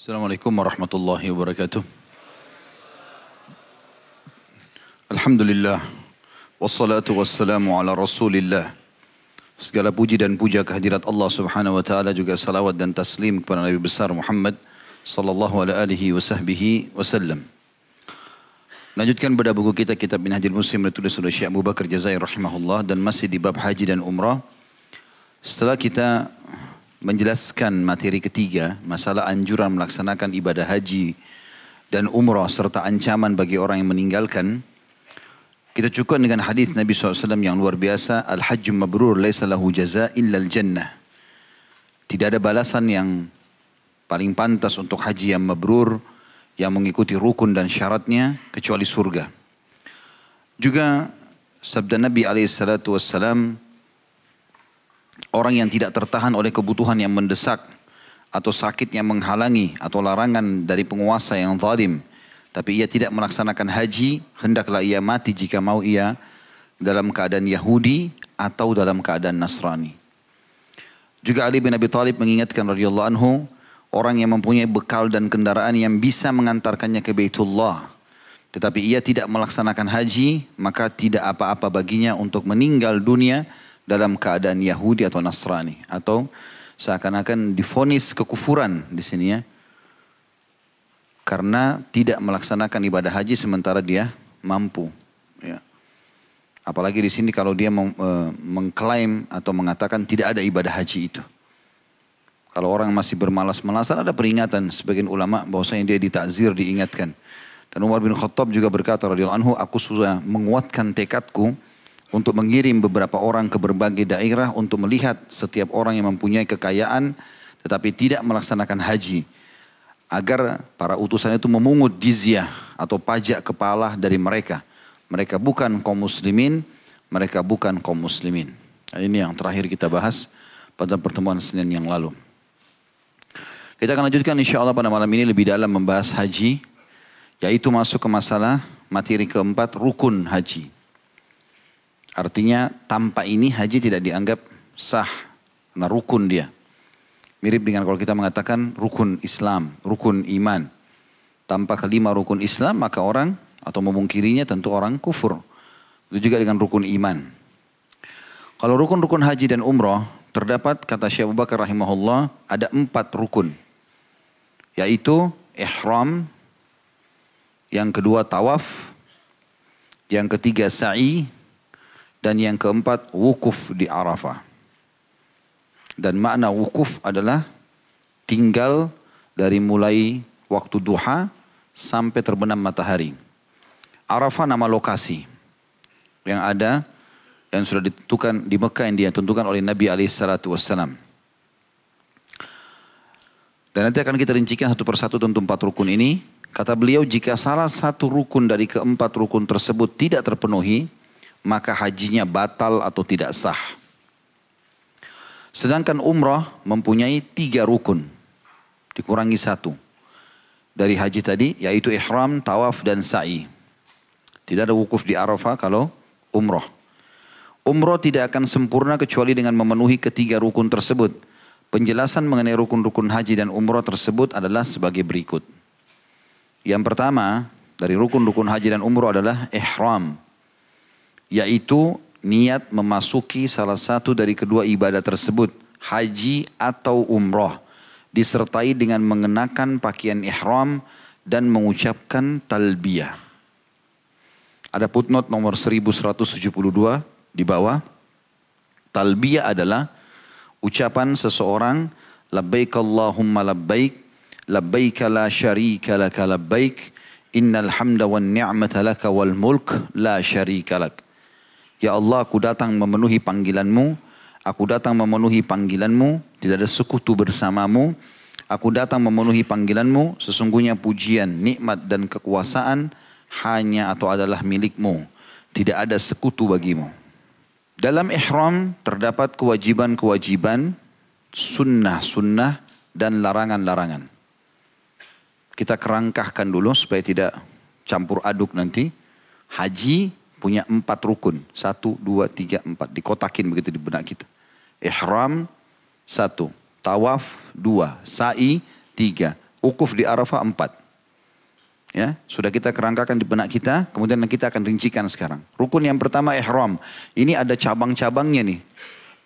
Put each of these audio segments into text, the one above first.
Assalamualaikum warahmatullahi wabarakatuh. Alhamdulillah. Wassalatu wassalamu ala rasulillah. Segala puji dan puja kehadirat Allah subhanahu wa ta'ala juga salawat dan taslim kepada Nabi besar Muhammad sallallahu alaihi wa sahbihi wasallam. Lanjutkan pada buku kita Kitab Minhajul Muslim ditulis oleh Syekh Abu Bakar Jazair rahimahullah dan masih di bab haji dan umrah. Setelah kita menjelaskan materi ketiga, masalah anjuran melaksanakan ibadah haji dan umrah serta ancaman bagi orang yang meninggalkan, kita cukupkan dengan hadis Nabi SAW yang luar biasa, Al-Hajj mabrur laisa lahu jaza illa al-jannah. Tidak ada balasan yang paling pantas untuk haji yang mabrur, yang mengikuti rukun dan syaratnya, kecuali surga. Juga sabda Nabi SAW, Orang yang tidak tertahan oleh kebutuhan yang mendesak atau sakit yang menghalangi atau larangan dari penguasa yang zalim. Tapi ia tidak melaksanakan haji, hendaklah ia mati jika mau ia dalam keadaan Yahudi atau dalam keadaan Nasrani. Juga Ali bin Abi Thalib mengingatkan radhiyallahu anhu, orang yang mempunyai bekal dan kendaraan yang bisa mengantarkannya ke Baitullah. Tetapi ia tidak melaksanakan haji, maka tidak apa-apa baginya untuk meninggal dunia dalam keadaan Yahudi atau Nasrani. Atau seakan-akan difonis kekufuran di sini ya. Karena tidak melaksanakan ibadah haji sementara dia mampu ya. apalagi di sini kalau dia e, mengklaim atau mengatakan tidak ada ibadah haji itu. Kalau orang masih bermalas-malasan ada peringatan sebagian ulama bahwasanya dia ditakzir diingatkan. Dan Umar bin Khattab juga berkata radhiyallahu anhu aku sudah menguatkan tekadku untuk mengirim beberapa orang ke berbagai daerah untuk melihat setiap orang yang mempunyai kekayaan tetapi tidak melaksanakan haji agar para utusan itu memungut jizyah atau pajak kepala dari mereka. Mereka bukan kaum muslimin, mereka bukan kaum muslimin. Nah, ini yang terakhir kita bahas pada pertemuan Senin yang lalu. Kita akan lanjutkan insya Allah pada malam ini lebih dalam membahas haji, yaitu masuk ke masalah materi keempat rukun haji. Artinya tanpa ini haji tidak dianggap sah. Nah rukun dia. Mirip dengan kalau kita mengatakan rukun Islam, rukun iman. Tanpa kelima rukun Islam maka orang atau memungkirinya tentu orang kufur. Itu juga dengan rukun iman. Kalau rukun-rukun haji dan umrah terdapat kata Syekh Abu Bakar rahimahullah ada empat rukun. Yaitu ihram, yang kedua tawaf, yang ketiga sa'i, dan yang keempat, wukuf di Arafah. Dan makna wukuf adalah tinggal dari mulai waktu duha sampai terbenam matahari. Arafah nama lokasi yang ada yang sudah ditentukan di Mekah yang ditentukan oleh Nabi SAW. Dan nanti akan kita rincikan satu persatu tentu empat rukun ini. Kata beliau jika salah satu rukun dari keempat rukun tersebut tidak terpenuhi, maka hajinya batal atau tidak sah. Sedangkan umrah mempunyai tiga rukun, dikurangi satu. Dari haji tadi yaitu ihram, tawaf dan sa'i. Tidak ada wukuf di Arafah kalau umrah. Umrah tidak akan sempurna kecuali dengan memenuhi ketiga rukun tersebut. Penjelasan mengenai rukun-rukun haji dan umrah tersebut adalah sebagai berikut. Yang pertama dari rukun-rukun haji dan umrah adalah ihram yaitu niat memasuki salah satu dari kedua ibadah tersebut, haji atau umroh, disertai dengan mengenakan pakaian ihram dan mengucapkan talbiyah. Ada footnote nomor 1172 di bawah. Talbiyah adalah ucapan seseorang labbaik Allahumma labbaik labbaik la syarika laka labbaik innal hamda wan ni'mata laka wal mulk la syarika lak. Ya Allah aku datang memenuhi panggilanmu. Aku datang memenuhi panggilanmu. Tidak ada sekutu bersamamu. Aku datang memenuhi panggilanmu. Sesungguhnya pujian, nikmat dan kekuasaan hanya atau adalah milikmu. Tidak ada sekutu bagimu. Dalam ihram terdapat kewajiban-kewajiban, sunnah-sunnah dan larangan-larangan. Kita kerangkahkan dulu supaya tidak campur aduk nanti. Haji punya empat rukun. Satu, dua, tiga, empat. Dikotakin begitu di benak kita. Ihram, satu. Tawaf, dua. Sa'i, tiga. Ukuf di Arafah empat. Ya, sudah kita kerangkakan di benak kita, kemudian kita akan rincikan sekarang. Rukun yang pertama ihram. Ini ada cabang-cabangnya nih.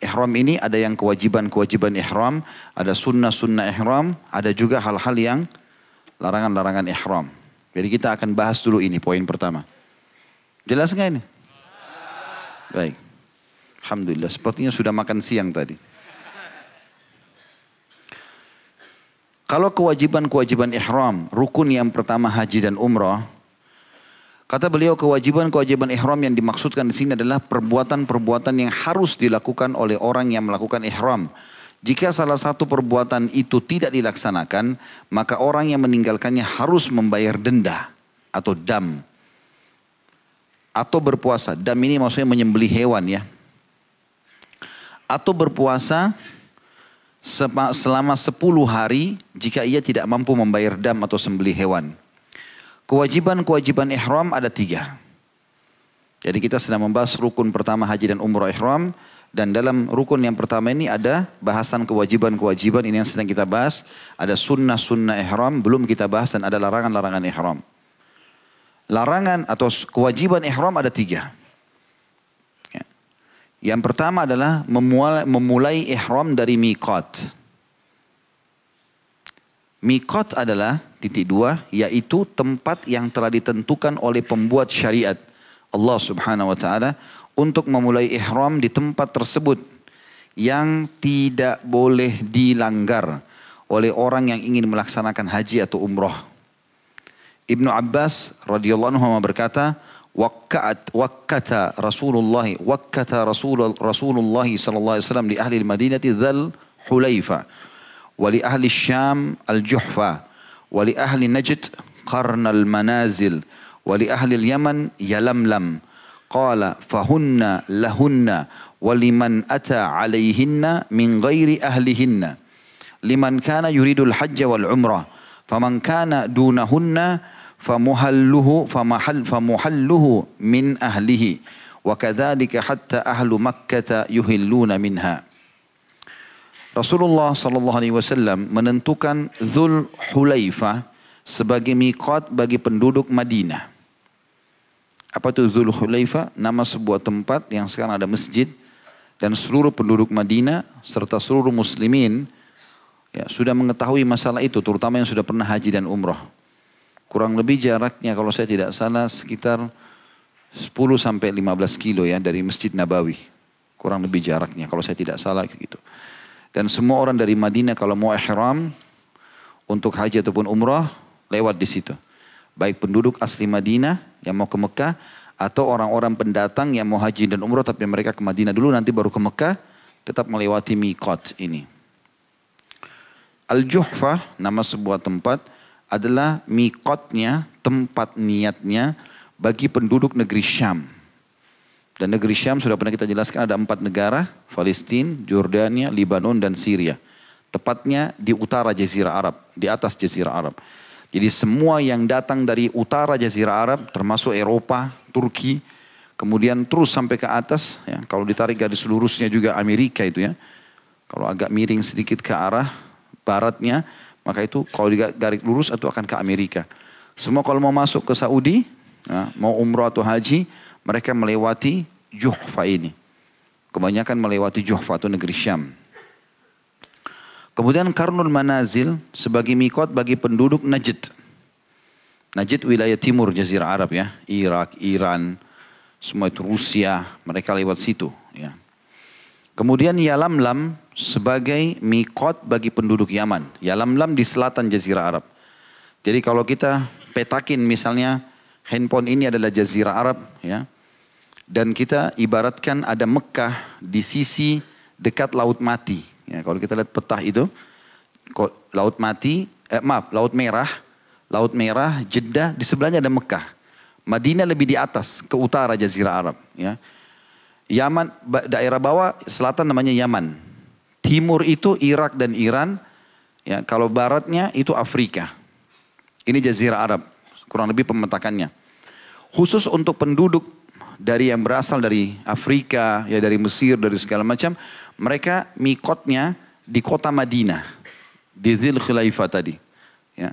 Ihram ini ada yang kewajiban-kewajiban ihram, ada sunnah-sunnah ihram, ada juga hal-hal yang larangan-larangan ihram. Jadi kita akan bahas dulu ini poin pertama. Jelas nggak ini? Baik. Alhamdulillah, sepertinya sudah makan siang tadi. Kalau kewajiban-kewajiban ihram, rukun yang pertama haji dan umrah, kata beliau kewajiban-kewajiban ihram yang dimaksudkan di sini adalah perbuatan-perbuatan yang harus dilakukan oleh orang yang melakukan ihram. Jika salah satu perbuatan itu tidak dilaksanakan, maka orang yang meninggalkannya harus membayar denda atau dam. Atau berpuasa. Dam ini maksudnya menyembelih hewan ya. Atau berpuasa selama 10 hari jika ia tidak mampu membayar dam atau sembelih hewan. Kewajiban-kewajiban ihram ada tiga. Jadi kita sedang membahas rukun pertama haji dan umrah ihram. Dan dalam rukun yang pertama ini ada bahasan kewajiban-kewajiban ini yang sedang kita bahas. Ada sunnah-sunnah ihram belum kita bahas dan ada larangan-larangan ihram. Larangan atau kewajiban ihram ada tiga. Yang pertama adalah memulai, memulai ihram dari mikot. Mikot adalah titik dua, yaitu tempat yang telah ditentukan oleh pembuat syariat. Allah subhanahu wa ta'ala untuk memulai ihram di tempat tersebut yang tidak boleh dilanggar oleh orang yang ingin melaksanakan haji atau umrah. Ibnu Abbas radhiyallahu anhu berkata, وكت وكت رسول الله وكت رسول رسول الله صلى الله عليه وسلم لأهل المدينة ذا الحليفة ولأهل الشام الجحفة ولأهل نجد قرن المنازل ولأهل اليمن يلملم قال فهن لهن ولمن أتى عليهن من غير أهلهن لمن كان يريد الحج والعمرة فمن كان دونهن famuhalluhu famahal famuhalluhu min ahlihi kadzalika hatta ahlu makkah yuhilluna minha Rasulullah sallallahu alaihi wasallam menentukan Dzul sebagai miqat bagi penduduk Madinah. Apa itu Dzul? Nama sebuah tempat yang sekarang ada masjid dan seluruh penduduk Madinah serta seluruh muslimin ya, sudah mengetahui masalah itu terutama yang sudah pernah haji dan umrah. Kurang lebih jaraknya kalau saya tidak salah sekitar 10 sampai 15 kilo ya dari Masjid Nabawi. Kurang lebih jaraknya kalau saya tidak salah gitu. Dan semua orang dari Madinah kalau mau ihram untuk haji ataupun umrah lewat di situ. Baik penduduk asli Madinah yang mau ke Mekah atau orang-orang pendatang yang mau haji dan umrah tapi mereka ke Madinah dulu nanti baru ke Mekah tetap melewati Mikot ini. Al-Juhfah nama sebuah tempat adalah mikotnya, tempat niatnya bagi penduduk negeri Syam. Dan negeri Syam sudah pernah kita jelaskan ada empat negara, Palestina, Jordania, Libanon, dan Syria. Tepatnya di utara Jazirah Arab, di atas Jazirah Arab. Jadi semua yang datang dari utara Jazirah Arab, termasuk Eropa, Turki, kemudian terus sampai ke atas, ya, kalau ditarik garis lurusnya juga Amerika itu ya. Kalau agak miring sedikit ke arah baratnya, maka itu kalau garis lurus itu akan ke Amerika. Semua kalau mau masuk ke Saudi, ya, mau umroh atau haji, mereka melewati Juhfa ini. Kebanyakan melewati Juhfa atau negeri Syam. Kemudian Karnul Manazil sebagai mikot bagi penduduk Najd. Najd wilayah timur Jazirah Arab ya. Irak, Iran, semua itu Rusia, mereka lewat situ. Ya. Kemudian Yalamlam sebagai mikot bagi penduduk Yaman. Yalamlam di selatan Jazirah Arab. Jadi kalau kita petakin misalnya handphone ini adalah Jazirah Arab ya. Dan kita ibaratkan ada Mekah di sisi dekat Laut Mati. Ya, kalau kita lihat petah itu, Laut Mati, eh, maaf, Laut Merah, Laut Merah, Jeddah, di sebelahnya ada Mekah. Madinah lebih di atas, ke utara Jazirah Arab. Ya. Yaman, daerah bawah selatan namanya Yaman. Timur itu Irak dan Iran. Ya, kalau baratnya itu Afrika. Ini Jazirah Arab. Kurang lebih pemetakannya. Khusus untuk penduduk dari yang berasal dari Afrika, ya dari Mesir, dari segala macam, mereka mikotnya di kota Madinah, di Zil Khilafah tadi. Ya.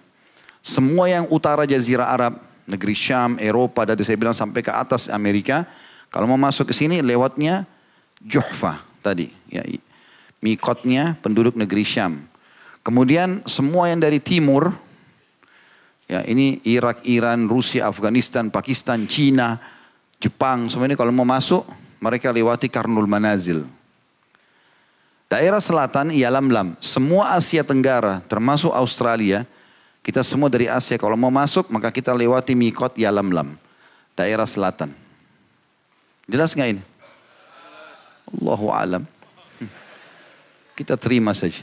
Semua yang utara Jazirah Arab, negeri Syam, Eropa, dari saya bilang sampai ke atas Amerika, kalau mau masuk ke sini lewatnya Juhfa tadi. Ya, mikotnya penduduk negeri Syam. Kemudian semua yang dari timur, ya ini Irak, Iran, Rusia, Afghanistan, Pakistan, Cina, Jepang, semua ini kalau mau masuk mereka lewati Karnul Manazil. Daerah selatan Yalamlam, semua Asia Tenggara termasuk Australia, kita semua dari Asia kalau mau masuk maka kita lewati Mikot Yalamlam, daerah selatan. Jelas nggak ini? Allahu alam. Kita terima saja.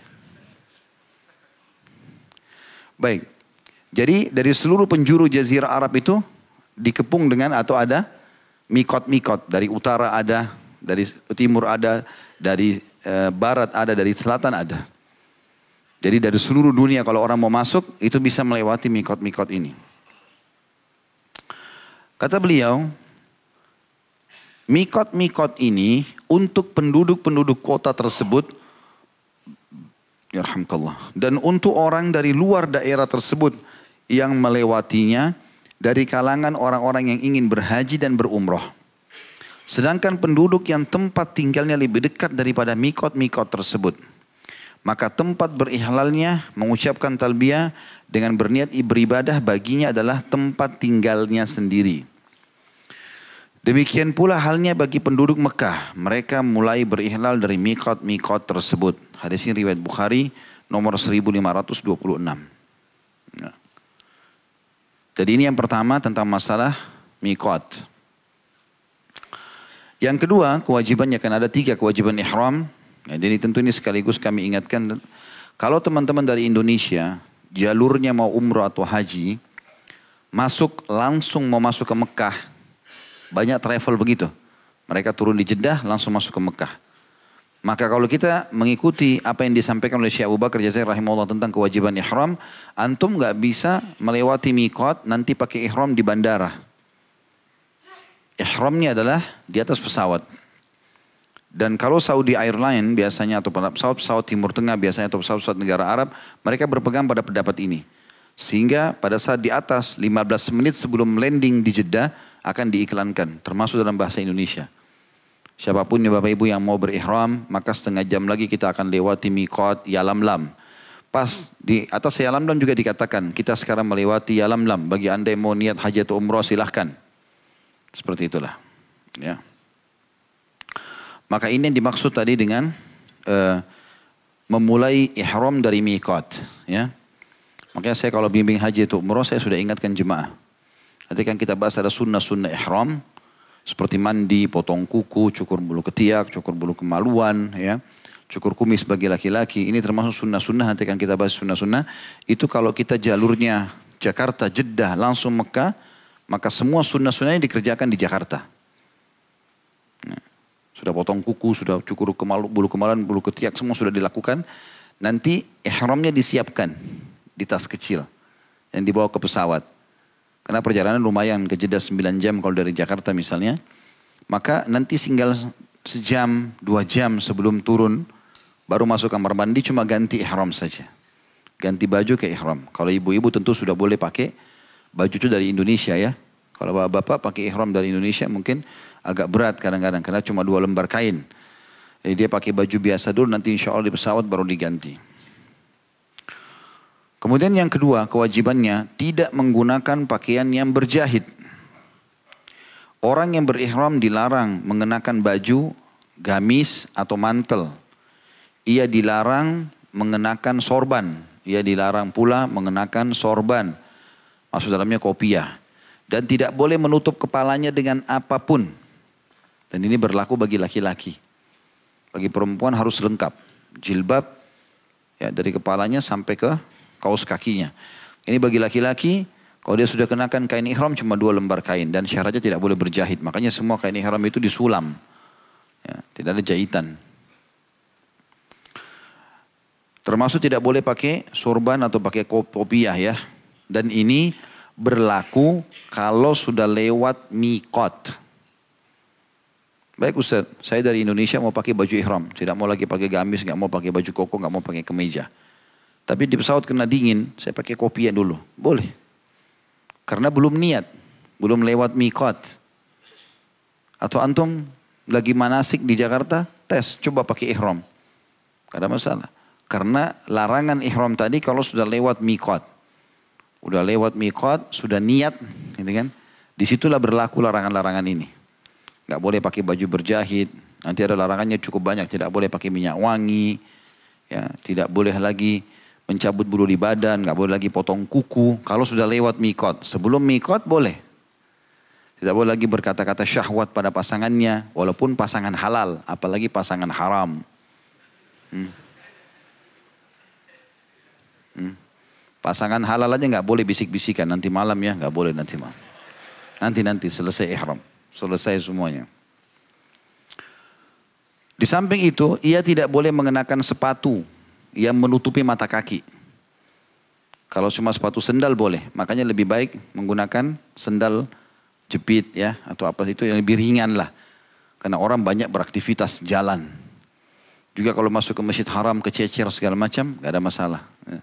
Baik. Jadi dari seluruh penjuru jazirah Arab itu dikepung dengan atau ada mikot-mikot. Dari utara ada, dari timur ada, dari e, barat ada, dari selatan ada. Jadi dari seluruh dunia kalau orang mau masuk itu bisa melewati mikot-mikot ini. Kata beliau, mikot-mikot ini untuk penduduk-penduduk kota tersebut, dan untuk orang dari luar daerah tersebut yang melewatinya dari kalangan orang-orang yang ingin berhaji dan berumroh. Sedangkan penduduk yang tempat tinggalnya lebih dekat daripada mikot-mikot tersebut maka tempat berihlalnya mengucapkan talbiyah dengan berniat beribadah baginya adalah tempat tinggalnya sendiri. Demikian pula halnya bagi penduduk Mekah. Mereka mulai berihlal dari mikot-mikot tersebut. Hadis ini riwayat Bukhari nomor 1526. Ya. Jadi ini yang pertama tentang masalah mikot. Yang kedua kewajibannya kan ada tiga kewajiban ihram Ya, jadi tentu ini sekaligus kami ingatkan, kalau teman-teman dari Indonesia jalurnya mau umroh atau haji, masuk langsung mau masuk ke Mekah, banyak travel begitu. Mereka turun di Jeddah langsung masuk ke Mekah. Maka kalau kita mengikuti apa yang disampaikan oleh Syekh Abu Bakar Jazair rahimahullah tentang kewajiban ihram, antum nggak bisa melewati mikot nanti pakai ihram di bandara. Ihramnya adalah di atas pesawat. Dan kalau Saudi Airline biasanya atau pesawat-pesawat Timur Tengah biasanya atau pesawat-pesawat negara Arab, mereka berpegang pada pendapat ini. Sehingga pada saat di atas 15 menit sebelum landing di Jeddah akan diiklankan, termasuk dalam bahasa Indonesia. Siapa pun ya Bapak Ibu yang mau berihram, maka setengah jam lagi kita akan lewati Mikot Yalamlam. Pas di atas Yalamlam juga dikatakan, kita sekarang melewati Yalamlam. Bagi anda yang mau niat haji atau umroh silahkan. Seperti itulah. Ya. Maka ini yang dimaksud tadi dengan uh, memulai ihram dari mikot. Ya. Makanya saya kalau bimbing haji itu umroh saya sudah ingatkan jemaah. Nanti kan kita bahas ada sunnah-sunnah ihram. Seperti mandi, potong kuku, cukur bulu ketiak, cukur bulu kemaluan. ya Cukur kumis bagi laki-laki. Ini termasuk sunnah-sunnah. Nanti kan kita bahas sunnah-sunnah. Itu kalau kita jalurnya Jakarta, Jeddah, langsung Mekah. Maka semua sunnah-sunnahnya dikerjakan di Jakarta. Sudah potong kuku, sudah cukur kemalu, bulu kemaluan, bulu ketiak, semua sudah dilakukan. Nanti ihramnya disiapkan di tas kecil yang dibawa ke pesawat. Karena perjalanan lumayan ke jeda 9 jam kalau dari Jakarta misalnya. Maka nanti tinggal sejam, dua jam sebelum turun, baru masuk kamar mandi cuma ganti ihram saja. Ganti baju ke ihram. Kalau ibu-ibu tentu sudah boleh pakai baju itu dari Indonesia ya. Kalau bapak-bapak pakai ihram dari Indonesia mungkin agak berat kadang-kadang karena cuma dua lembar kain. Jadi dia pakai baju biasa dulu nanti insya Allah di pesawat baru diganti. Kemudian yang kedua kewajibannya tidak menggunakan pakaian yang berjahit. Orang yang berihram dilarang mengenakan baju, gamis atau mantel. Ia dilarang mengenakan sorban. Ia dilarang pula mengenakan sorban. Maksud dalamnya kopiah. Dan tidak boleh menutup kepalanya dengan apa pun. Dan ini berlaku bagi laki-laki. Bagi perempuan harus lengkap. Jilbab ya dari kepalanya sampai ke kaos kakinya. Ini bagi laki-laki, kalau dia sudah kenakan kain ihram cuma dua lembar kain dan syaratnya tidak boleh berjahit. Makanya semua kain ihram itu disulam. Ya, tidak ada jahitan. Termasuk tidak boleh pakai sorban atau pakai kopiah ya. Dan ini berlaku kalau sudah lewat mikot. Baik Ustaz, saya dari Indonesia mau pakai baju ihram. Tidak mau lagi pakai gamis, nggak mau pakai baju koko, nggak mau pakai kemeja. Tapi di pesawat kena dingin, saya pakai kopiah dulu. Boleh. Karena belum niat, belum lewat mikot. Atau antum lagi manasik di Jakarta, tes, coba pakai ihram. Gak ada masalah. Karena larangan ihram tadi kalau sudah lewat mikot. Udah lewat mikot, sudah niat, gitu kan. Di situlah berlaku larangan-larangan ini. Gak boleh pakai baju berjahit. Nanti ada larangannya cukup banyak. Tidak boleh pakai minyak wangi. Ya, tidak boleh lagi mencabut bulu di badan, nggak boleh lagi potong kuku. Kalau sudah lewat mikot, sebelum mikot boleh. Tidak boleh lagi berkata-kata syahwat pada pasangannya, walaupun pasangan halal, apalagi pasangan haram. Hmm. Hmm. Pasangan halal aja nggak boleh bisik-bisikan nanti malam ya, nggak boleh nanti malam. Nanti nanti selesai ihram, selesai semuanya. Di samping itu, ia tidak boleh mengenakan sepatu yang menutupi mata kaki. Kalau cuma sepatu sendal boleh, makanya lebih baik menggunakan sendal jepit ya atau apa itu yang lebih ringan lah. Karena orang banyak beraktivitas jalan. Juga kalau masuk ke masjid haram, kececer segala macam, gak ada masalah. Ya.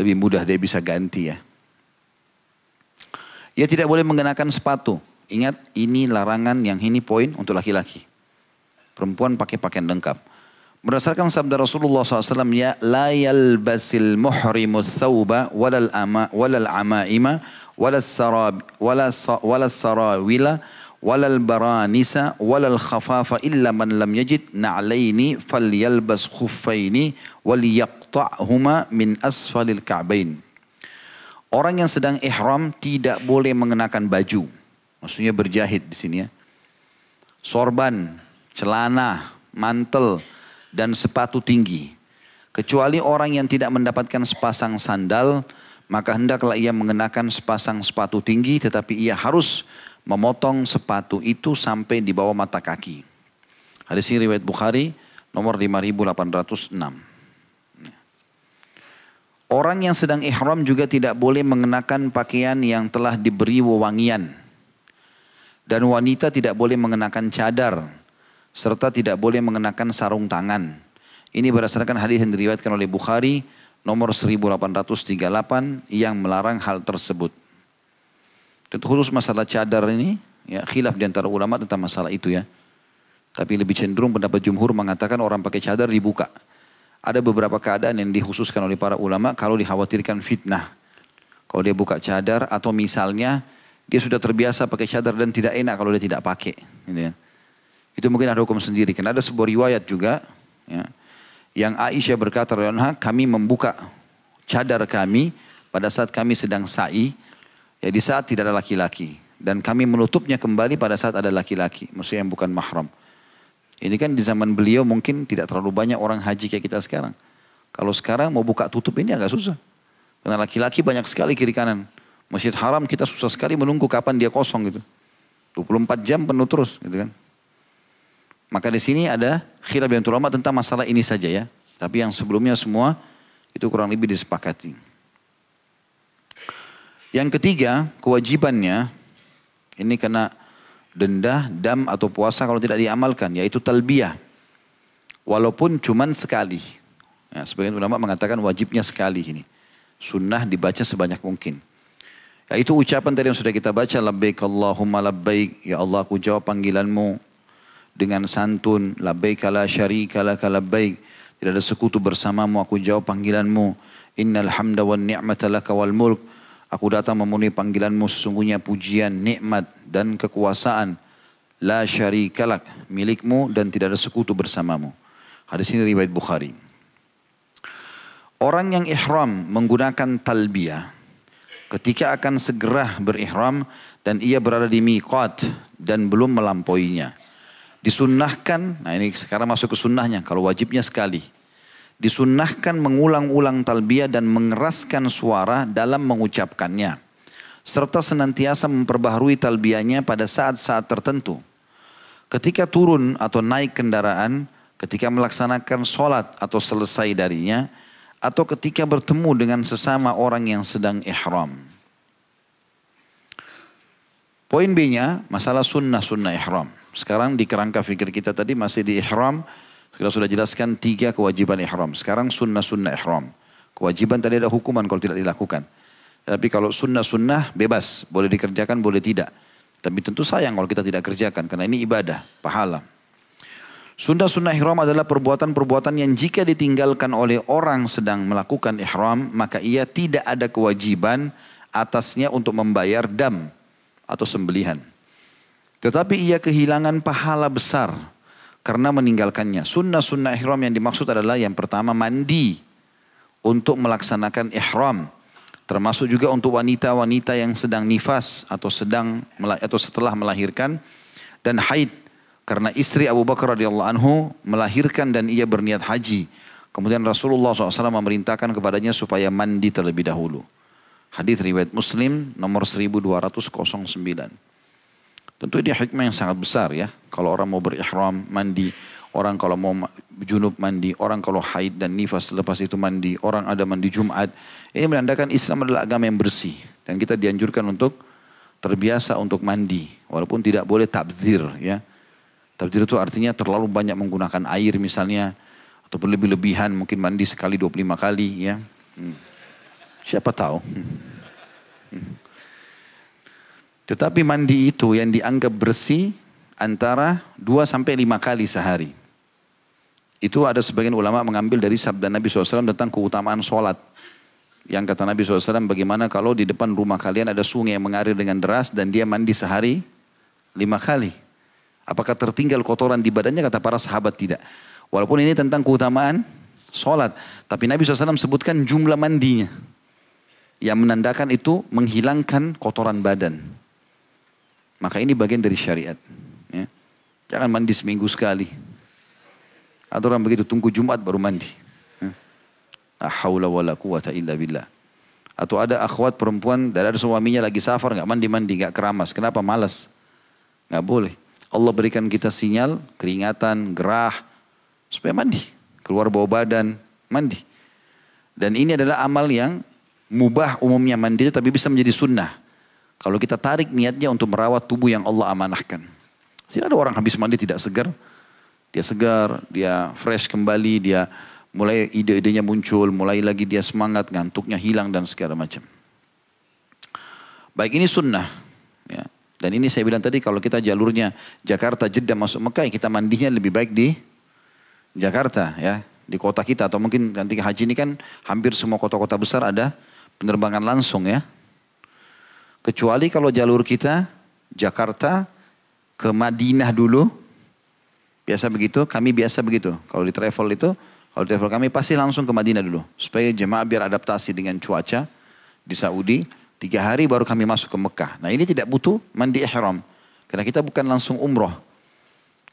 Lebih mudah dia bisa ganti ya. Ia tidak boleh mengenakan sepatu. Ingat ini larangan yang ini poin untuk laki-laki. Perempuan pakai pakaian lengkap. Berdasarkan sabda Rasulullah SAW, ya la yalbasil muhrimu thawba walal ama walal amaima walal sarab walal walal sarawila walal baranisa walal khafafa illa man lam yajid na'laini falyalbas khuffaini wal yaqta'huma min asfalil ka'bain. Orang yang sedang ihram tidak boleh mengenakan baju. Maksudnya berjahit di sini ya. Sorban, celana, mantel, dan sepatu tinggi. Kecuali orang yang tidak mendapatkan sepasang sandal, maka hendaklah ia mengenakan sepasang sepatu tinggi tetapi ia harus memotong sepatu itu sampai di bawah mata kaki. Hadis ini riwayat Bukhari nomor 5806. Orang yang sedang ihram juga tidak boleh mengenakan pakaian yang telah diberi wewangian. Dan wanita tidak boleh mengenakan cadar serta tidak boleh mengenakan sarung tangan. Ini berdasarkan hadis yang diriwayatkan oleh Bukhari nomor 1838 yang melarang hal tersebut. Tentu khusus masalah cadar ini, ya khilaf di antara ulama tentang masalah itu ya. Tapi lebih cenderung pendapat jumhur mengatakan orang pakai cadar dibuka. Ada beberapa keadaan yang dikhususkan oleh para ulama kalau dikhawatirkan fitnah. Kalau dia buka cadar atau misalnya dia sudah terbiasa pakai cadar dan tidak enak kalau dia tidak pakai. Gitu ya. Itu mungkin ada hukum sendiri. Karena ada sebuah riwayat juga. Ya, yang Aisyah berkata, kami membuka cadar kami pada saat kami sedang sa'i. Ya di saat tidak ada laki-laki. Dan kami menutupnya kembali pada saat ada laki-laki. Maksudnya yang bukan mahram. Ini kan di zaman beliau mungkin tidak terlalu banyak orang haji kayak kita sekarang. Kalau sekarang mau buka tutup ini agak susah. Karena laki-laki banyak sekali kiri kanan. Masjid haram kita susah sekali menunggu kapan dia kosong gitu. 24 jam penuh terus gitu kan. Maka di sini ada khilaf yang ulama tentang masalah ini saja ya. Tapi yang sebelumnya semua itu kurang lebih disepakati. Yang ketiga, kewajibannya ini kena denda, dam atau puasa kalau tidak diamalkan, yaitu talbiyah. Walaupun cuman sekali. Ya, sebagian ulama mengatakan wajibnya sekali ini. Sunnah dibaca sebanyak mungkin. Yaitu ucapan tadi yang sudah kita baca, labbaik Allahumma labbaik, ya Allah aku jawab panggilanmu, dengan santun labbaik la syarika laka labbaik. Tidak ada sekutu bersamamu aku jawab panggilanmu. Innal hamda wan ni'mata laka wal mulk. Aku datang memenuhi panggilanmu sesungguhnya pujian nikmat dan kekuasaan. La syarika lak milikmu dan tidak ada sekutu bersamamu. Hadis ini riwayat Bukhari. Orang yang ihram menggunakan talbiyah ketika akan segera berihram dan ia berada di miqat dan belum melampauinya Disunnahkan, nah ini sekarang masuk ke sunnahnya, kalau wajibnya sekali. Disunnahkan mengulang-ulang talbiyah dan mengeraskan suara dalam mengucapkannya. Serta senantiasa memperbaharui talbiyahnya pada saat-saat tertentu. Ketika turun atau naik kendaraan, ketika melaksanakan sholat atau selesai darinya, atau ketika bertemu dengan sesama orang yang sedang ihram. Poin B-nya, masalah sunnah-sunnah ihram. Sekarang di kerangka fikir kita tadi masih di ihram. Kita sudah jelaskan tiga kewajiban ihram. Sekarang sunnah-sunnah ihram. Kewajiban tadi ada hukuman kalau tidak dilakukan. Tapi kalau sunnah-sunnah bebas, boleh dikerjakan, boleh tidak. Tapi tentu sayang kalau kita tidak kerjakan, karena ini ibadah, pahala. Sunnah-sunnah ihram adalah perbuatan-perbuatan yang jika ditinggalkan oleh orang sedang melakukan ihram, maka ia tidak ada kewajiban atasnya untuk membayar dam atau sembelihan. Tetapi ia kehilangan pahala besar karena meninggalkannya. Sunnah-sunnah ihram yang dimaksud adalah yang pertama mandi untuk melaksanakan ihram. Termasuk juga untuk wanita-wanita yang sedang nifas atau sedang atau setelah melahirkan dan haid karena istri Abu Bakar radhiyallahu anhu melahirkan dan ia berniat haji. Kemudian Rasulullah SAW memerintahkan kepadanya supaya mandi terlebih dahulu. Hadis riwayat Muslim nomor 1209. Tentu dia hikmah yang sangat besar ya. Kalau orang mau berihram, mandi. Orang kalau mau junub mandi, orang kalau haid dan nifas lepas itu mandi, orang ada mandi Jumat. Ini menandakan Islam adalah agama yang bersih. Dan kita dianjurkan untuk terbiasa untuk mandi. Walaupun tidak boleh tabzir ya. Tabzir itu artinya terlalu banyak menggunakan air misalnya. Atau berlebih-lebihan mungkin mandi sekali 25 kali ya. Hmm. Siapa tahu. Hmm. Hmm. Tetapi mandi itu yang dianggap bersih antara 2 sampai 5 kali sehari. Itu ada sebagian ulama mengambil dari sabda Nabi SAW tentang keutamaan sholat. Yang kata Nabi SAW bagaimana kalau di depan rumah kalian ada sungai yang mengalir dengan deras dan dia mandi sehari lima kali. Apakah tertinggal kotoran di badannya? Kata para sahabat tidak. Walaupun ini tentang keutamaan sholat. Tapi Nabi SAW sebutkan jumlah mandinya. Yang menandakan itu menghilangkan kotoran badan. Maka ini bagian dari syariat. Ya. Jangan mandi seminggu sekali. Ada orang begitu tunggu Jumat baru mandi. La haula wala quwata illa billah. Atau ada akhwat perempuan dan ada suaminya lagi safar nggak mandi-mandi nggak keramas. Kenapa malas? Nggak boleh. Allah berikan kita sinyal keringatan, gerah supaya mandi. Keluar bau badan, mandi. Dan ini adalah amal yang mubah umumnya mandi tapi bisa menjadi sunnah. Kalau kita tarik niatnya untuk merawat tubuh yang Allah amanahkan. Tidak ada orang habis mandi tidak segar. Dia segar, dia fresh kembali, dia mulai ide-idenya muncul, mulai lagi dia semangat, ngantuknya hilang dan segala macam. Baik ini sunnah. Ya. Dan ini saya bilang tadi kalau kita jalurnya Jakarta, Jeddah masuk Mekah, kita mandinya lebih baik di Jakarta ya. Di kota kita atau mungkin nanti haji ini kan hampir semua kota-kota besar ada penerbangan langsung ya. Kecuali kalau jalur kita Jakarta ke Madinah dulu, Biasa begitu, kami biasa begitu. Kalau di travel itu, kalau di travel kami pasti langsung ke Madinah dulu. Supaya jemaah biar adaptasi dengan cuaca di Saudi. Tiga hari baru kami masuk ke Mekah. Nah ini tidak butuh mandi ihram. Karena kita bukan langsung umroh.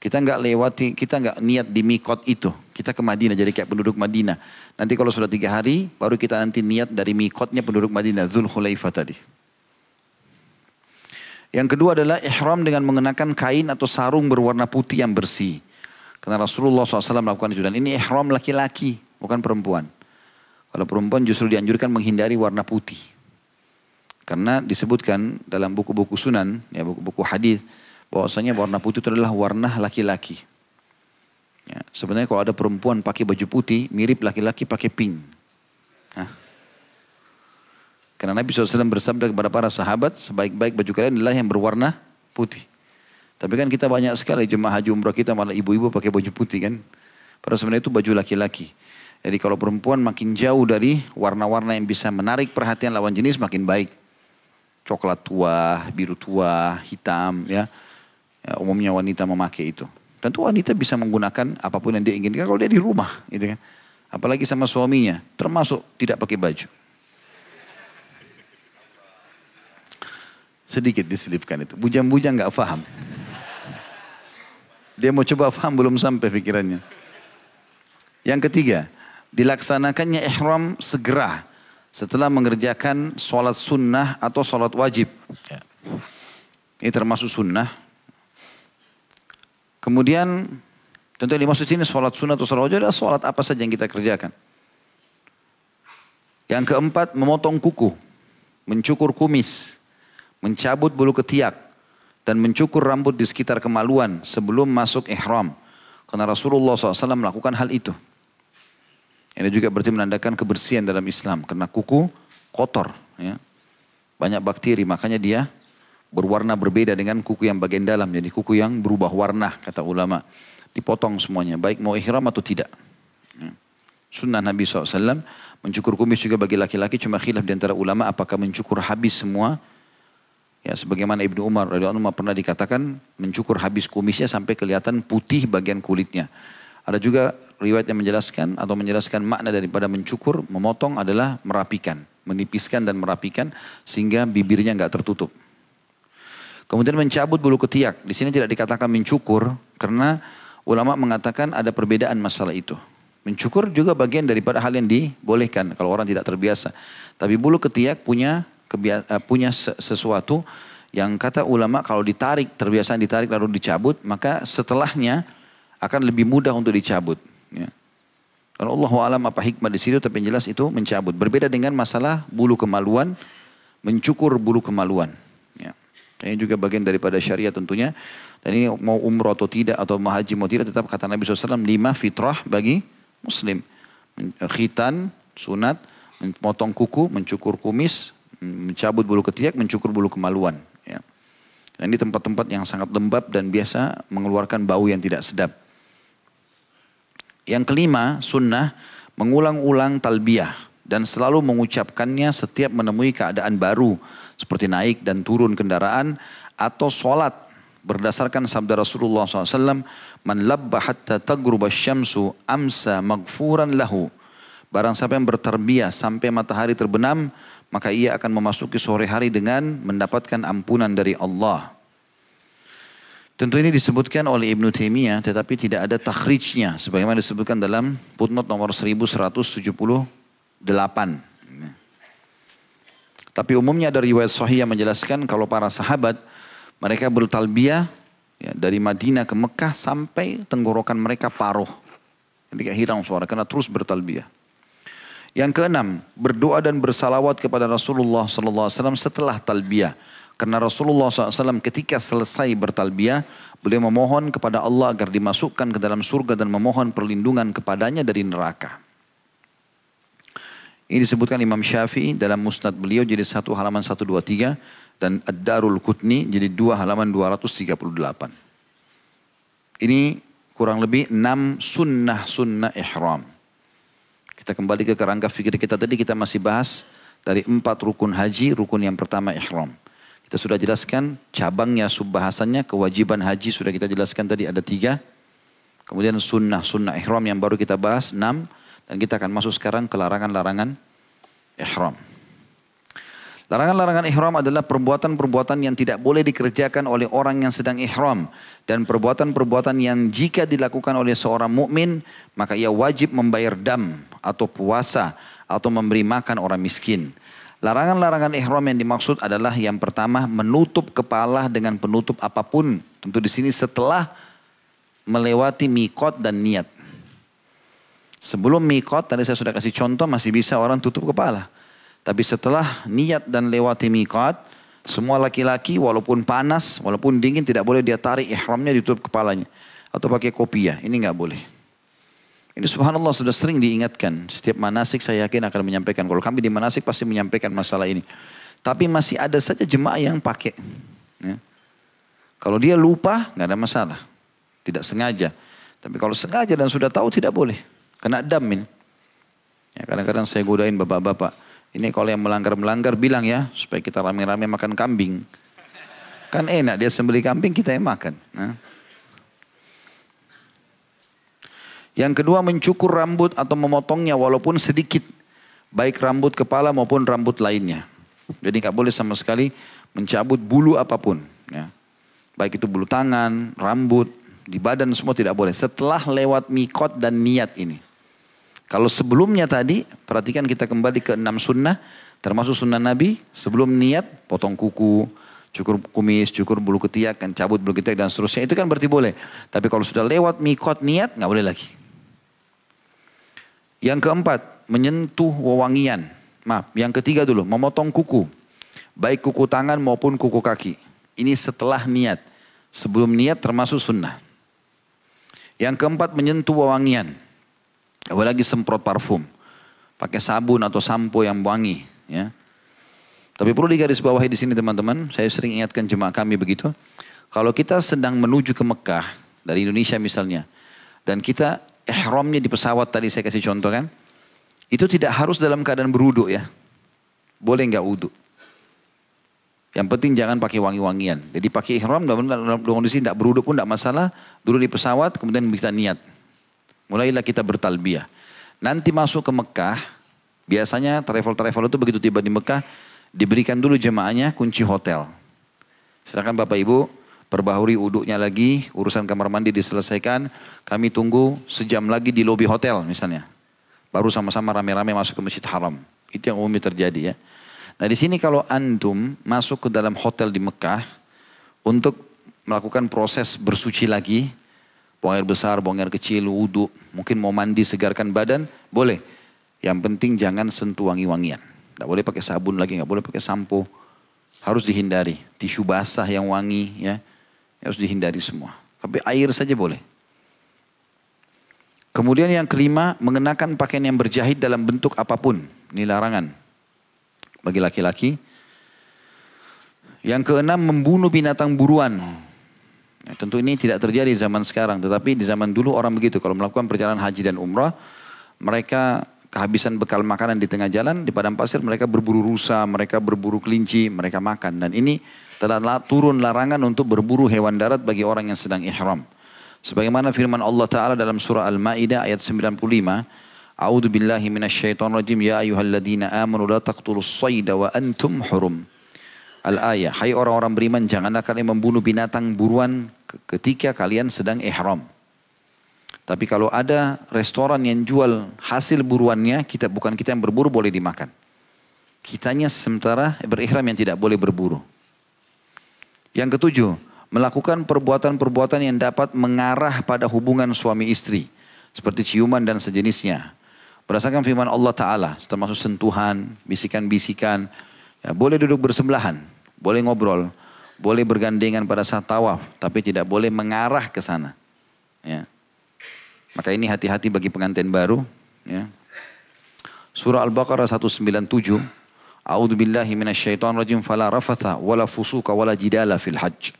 Kita nggak lewati, kita nggak niat di mikot itu. Kita ke Madinah, jadi kayak penduduk Madinah. Nanti kalau sudah tiga hari, baru kita nanti niat dari mikotnya penduduk Madinah, Zul Khulaifah tadi. Yang kedua adalah ihram dengan mengenakan kain atau sarung berwarna putih yang bersih. Karena Rasulullah SAW melakukan itu. Dan ini ihram laki-laki, bukan perempuan. Kalau perempuan justru dianjurkan menghindari warna putih. Karena disebutkan dalam buku-buku sunan, ya buku-buku hadis bahwasanya warna putih itu adalah warna laki-laki. Ya, sebenarnya kalau ada perempuan pakai baju putih, mirip laki-laki pakai pink. Karena Nabi SAW bersabda kepada para sahabat, sebaik-baik baju kalian adalah yang berwarna putih. Tapi kan kita banyak sekali jemaah haji umrah kita malah ibu-ibu pakai baju putih kan. Padahal sebenarnya itu baju laki-laki. Jadi kalau perempuan makin jauh dari warna-warna yang bisa menarik perhatian lawan jenis makin baik. Coklat tua, biru tua, hitam ya. ya umumnya wanita memakai itu. Tentu wanita bisa menggunakan apa pun yang dia inginkan kalau dia di rumah gitu kan. Apalagi sama suaminya, termasuk tidak pakai baju. Sedikit diselipkan itu. Bujang-bujang nggak paham. Dia mau coba paham belum sampai pikirannya. Yang ketiga, dilaksanakannya ihram segera setelah mengerjakan sholat sunnah atau sholat wajib. Ya. Ini termasuk sunnah. Kemudian tentu yang dimaksud ini sholat sunnah atau sholat wajib adalah sholat apa saja yang kita kerjakan. Yang keempat, memotong kuku, mencukur kumis, mencabut bulu ketiak, dan mencukur rambut di sekitar kemaluan sebelum masuk ihram. Karena Rasulullah SAW melakukan hal itu. Ini juga berarti menandakan kebersihan dalam Islam. Karena kuku kotor. Ya. Banyak bakteri, makanya dia berwarna berbeda dengan kuku yang bagian dalam. Jadi kuku yang berubah warna, kata ulama. Dipotong semuanya, baik mau ihram atau tidak. Ya. Sunnah Nabi SAW, mencukur kumis juga bagi laki-laki, cuma khilaf di antara ulama apakah mencukur habis semua. Ya, sebagaimana Ibnu Umar radhiyallahu pernah dikatakan mencukur habis kumisnya sampai kelihatan putih bagian kulitnya. Ada juga riwayat yang menjelaskan atau menjelaskan makna daripada mencukur, memotong adalah merapikan, menipiskan dan merapikan sehingga bibirnya nggak tertutup. Kemudian mencabut bulu ketiak. Di sini tidak dikatakan mencukur karena ulama mengatakan ada perbedaan masalah itu. Mencukur juga bagian daripada hal yang dibolehkan kalau orang tidak terbiasa. Tapi bulu ketiak punya punya sesuatu yang kata ulama kalau ditarik, terbiasa ditarik lalu dicabut, maka setelahnya akan lebih mudah untuk dicabut. Ya. Kalau Allah alam apa hikmah di situ, tapi yang jelas itu mencabut. Berbeda dengan masalah bulu kemaluan, mencukur bulu kemaluan. Ya. Ini juga bagian daripada syariat tentunya. Dan ini mau umroh atau tidak, atau mau haji mau tidak, tetap kata Nabi SAW, lima fitrah bagi muslim. Khitan, sunat, memotong kuku, mencukur kumis, mencabut bulu ketiak, mencukur bulu kemaluan. Ya. Dan ini tempat-tempat yang sangat lembab dan biasa mengeluarkan bau yang tidak sedap. Yang kelima, sunnah mengulang-ulang talbiyah dan selalu mengucapkannya setiap menemui keadaan baru seperti naik dan turun kendaraan atau sholat berdasarkan sabda Rasulullah SAW man labba hatta tagruba syamsu amsa magfuran lahu barang siapa yang bertarbiyah sampai matahari terbenam maka ia akan memasuki sore hari dengan mendapatkan ampunan dari Allah Tentu ini disebutkan oleh Ibnu Taimiyah tetapi tidak ada takhrijnya sebagaimana disebutkan dalam footnote nomor 1178. Tapi umumnya ada riwayat sahih yang menjelaskan kalau para sahabat mereka bertalbiyah ya, dari Madinah ke Mekah sampai tenggorokan mereka paruh. Jadi kayak hilang suara karena terus bertalbiyah. Yang keenam, berdoa dan bersalawat kepada Rasulullah SAW setelah talbiyah. Karena Rasulullah SAW ketika selesai bertalbiyah, beliau memohon kepada Allah agar dimasukkan ke dalam surga dan memohon perlindungan kepadanya dari neraka. Ini disebutkan Imam Syafi'i dalam musnad beliau jadi satu halaman 123 dan Ad-Darul Qutni jadi dua halaman 238. Ini kurang lebih enam sunnah-sunnah ihram. Kita kembali ke kerangka fikir kita tadi kita masih bahas dari empat rukun haji, rukun yang pertama ihram. Kita sudah jelaskan cabangnya subbahasannya, kewajiban haji sudah kita jelaskan tadi ada tiga. Kemudian sunnah, sunnah ihram yang baru kita bahas enam. Dan kita akan masuk sekarang ke larangan-larangan ihram. Larangan-larangan ihram adalah perbuatan-perbuatan yang tidak boleh dikerjakan oleh orang yang sedang ihram dan perbuatan-perbuatan yang jika dilakukan oleh seorang mukmin maka ia wajib membayar dam atau puasa atau memberi makan orang miskin. Larangan-larangan ihram yang dimaksud adalah yang pertama menutup kepala dengan penutup apa pun. Tentu di sini setelah melewati mikot dan niat. Sebelum mikot, tadi saya sudah kasih contoh, masih bisa orang tutup kepala. Tapi setelah niat dan lewati mikot, semua laki-laki walaupun panas, walaupun dingin tidak boleh dia tarik ihramnya ditutup kepalanya. Atau pakai kopiah, ini nggak boleh. Ini subhanallah sudah sering diingatkan. Setiap manasik saya yakin akan menyampaikan. Kalau kami di manasik pasti menyampaikan masalah ini. Tapi masih ada saja jemaah yang pakai. Ya. Kalau dia lupa nggak ada masalah. Tidak sengaja. Tapi kalau sengaja dan sudah tahu tidak boleh. Kena dam ini. Ya, kadang-kadang saya godain bapak-bapak. Ini kalau yang melanggar-melanggar bilang ya. Supaya kita rame-rame makan kambing. Kan enak dia sembeli kambing kita yang makan. Nah. Yang kedua mencukur rambut atau memotongnya walaupun sedikit. Baik rambut kepala maupun rambut lainnya. Jadi nggak boleh sama sekali mencabut bulu apa pun. Ya. Baik itu bulu tangan, rambut, di badan semua tidak boleh. Setelah lewat mikot dan niat ini. Kalau sebelumnya tadi, perhatikan kita kembali ke enam sunnah. Termasuk sunnah Nabi, sebelum niat, potong kuku, cukur kumis, cukur bulu ketiak, kan cabut bulu ketiak dan seterusnya. Itu kan berarti boleh. Tapi kalau sudah lewat mikot niat, nggak boleh lagi. Yang keempat, menyentuh wewangian. Maaf, yang ketiga dulu, memotong kuku. Baik kuku tangan maupun kuku kaki. Ini setelah niat. Sebelum niat termasuk sunnah. Yang keempat, menyentuh wewangian. Apalagi semprot parfum. Pakai sabun atau sampo yang wangi. Ya. Tapi perlu digarisbawahi di sini teman-teman. Saya sering ingatkan jemaah kami begitu. Kalau kita sedang menuju ke Mekah dari Indonesia misalnya. Dan kita ihramnya di pesawat tadi saya kasih contoh kan. Itu tidak harus dalam keadaan beruduk ya. Boleh nggak uduk. Yang penting jangan pakai wangi-wangian. Jadi pakai ihram dalam kondisi tidak beruduk pun tidak masalah. Dulu di pesawat kemudian kita niat. Mulailah kita bertalbiah. Nanti masuk ke Mekah. Biasanya travel-travel itu begitu tiba di Mekah diberikan dulu jemaahnya kunci hotel. Silakan Bapak Ibu perbaharui uduknya lagi, urusan kamar mandi diselesaikan, kami tunggu sejam lagi di lobi hotel misalnya. Baru sama-sama rame-rame masuk ke Masjid Haram. Itu yang umumnya terjadi ya. Nah di sini kalau antum masuk ke dalam hotel di Mekah untuk melakukan proses bersuci lagi, buang air besar, buang air kecil, wudhu, mungkin mau mandi segarkan badan, boleh. Yang penting jangan sentuh wangi-wangian. Tidak boleh pakai sabun lagi, nggak boleh pakai sampo. Harus dihindari. Tisu basah yang wangi, ya harus dihindari semua. Tapi air saja boleh. Kemudian yang kelima, mengenakan pakaian yang berjahit dalam bentuk apa pun. Ini larangan bagi laki-laki. Yang keenam, membunuh binatang buruan. Ya, tentu ini tidak terjadi zaman sekarang, tetapi di zaman dulu orang begitu. Kalau melakukan perjalanan haji dan umrah, mereka kehabisan bekal makanan di tengah jalan, di padang pasir mereka berburu rusa, mereka berburu kelinci, mereka makan. Dan ini telah turun larangan untuk berburu hewan darat bagi orang yang sedang ihram. Sebagaimana firman Allah Ta'ala dalam surah Al-Ma'idah ayat 95, A'udhu billahi rajim, Ya ayuhalladzina amanu la taqtulus sayda wa antum hurum. Al-ayah, hai orang-orang beriman, janganlah kalian membunuh binatang buruan ketika kalian sedang ihram. Tapi kalau ada restoran yang jual hasil buruannya, kita bukan kita yang berburu boleh dimakan. Kitanya sementara berikhram yang tidak boleh berburu. Yang ketujuh, melakukan perbuatan-perbuatan yang dapat mengarah pada hubungan suami istri. Seperti ciuman dan sejenisnya. Berdasarkan firman Allah Ta'ala, termasuk sentuhan, bisikan-bisikan. Ya, boleh duduk bersebelahan, boleh ngobrol, boleh bergandengan pada saat tawaf, tapi tidak boleh mengarah ke sana. Ya. Maka ini hati-hati bagi pengantin baru. Ya. Surah Al-Baqarah 197. A'udhu billahi minasyaitan rajim fala rafatha wala fusuka wala jidala fil hajj.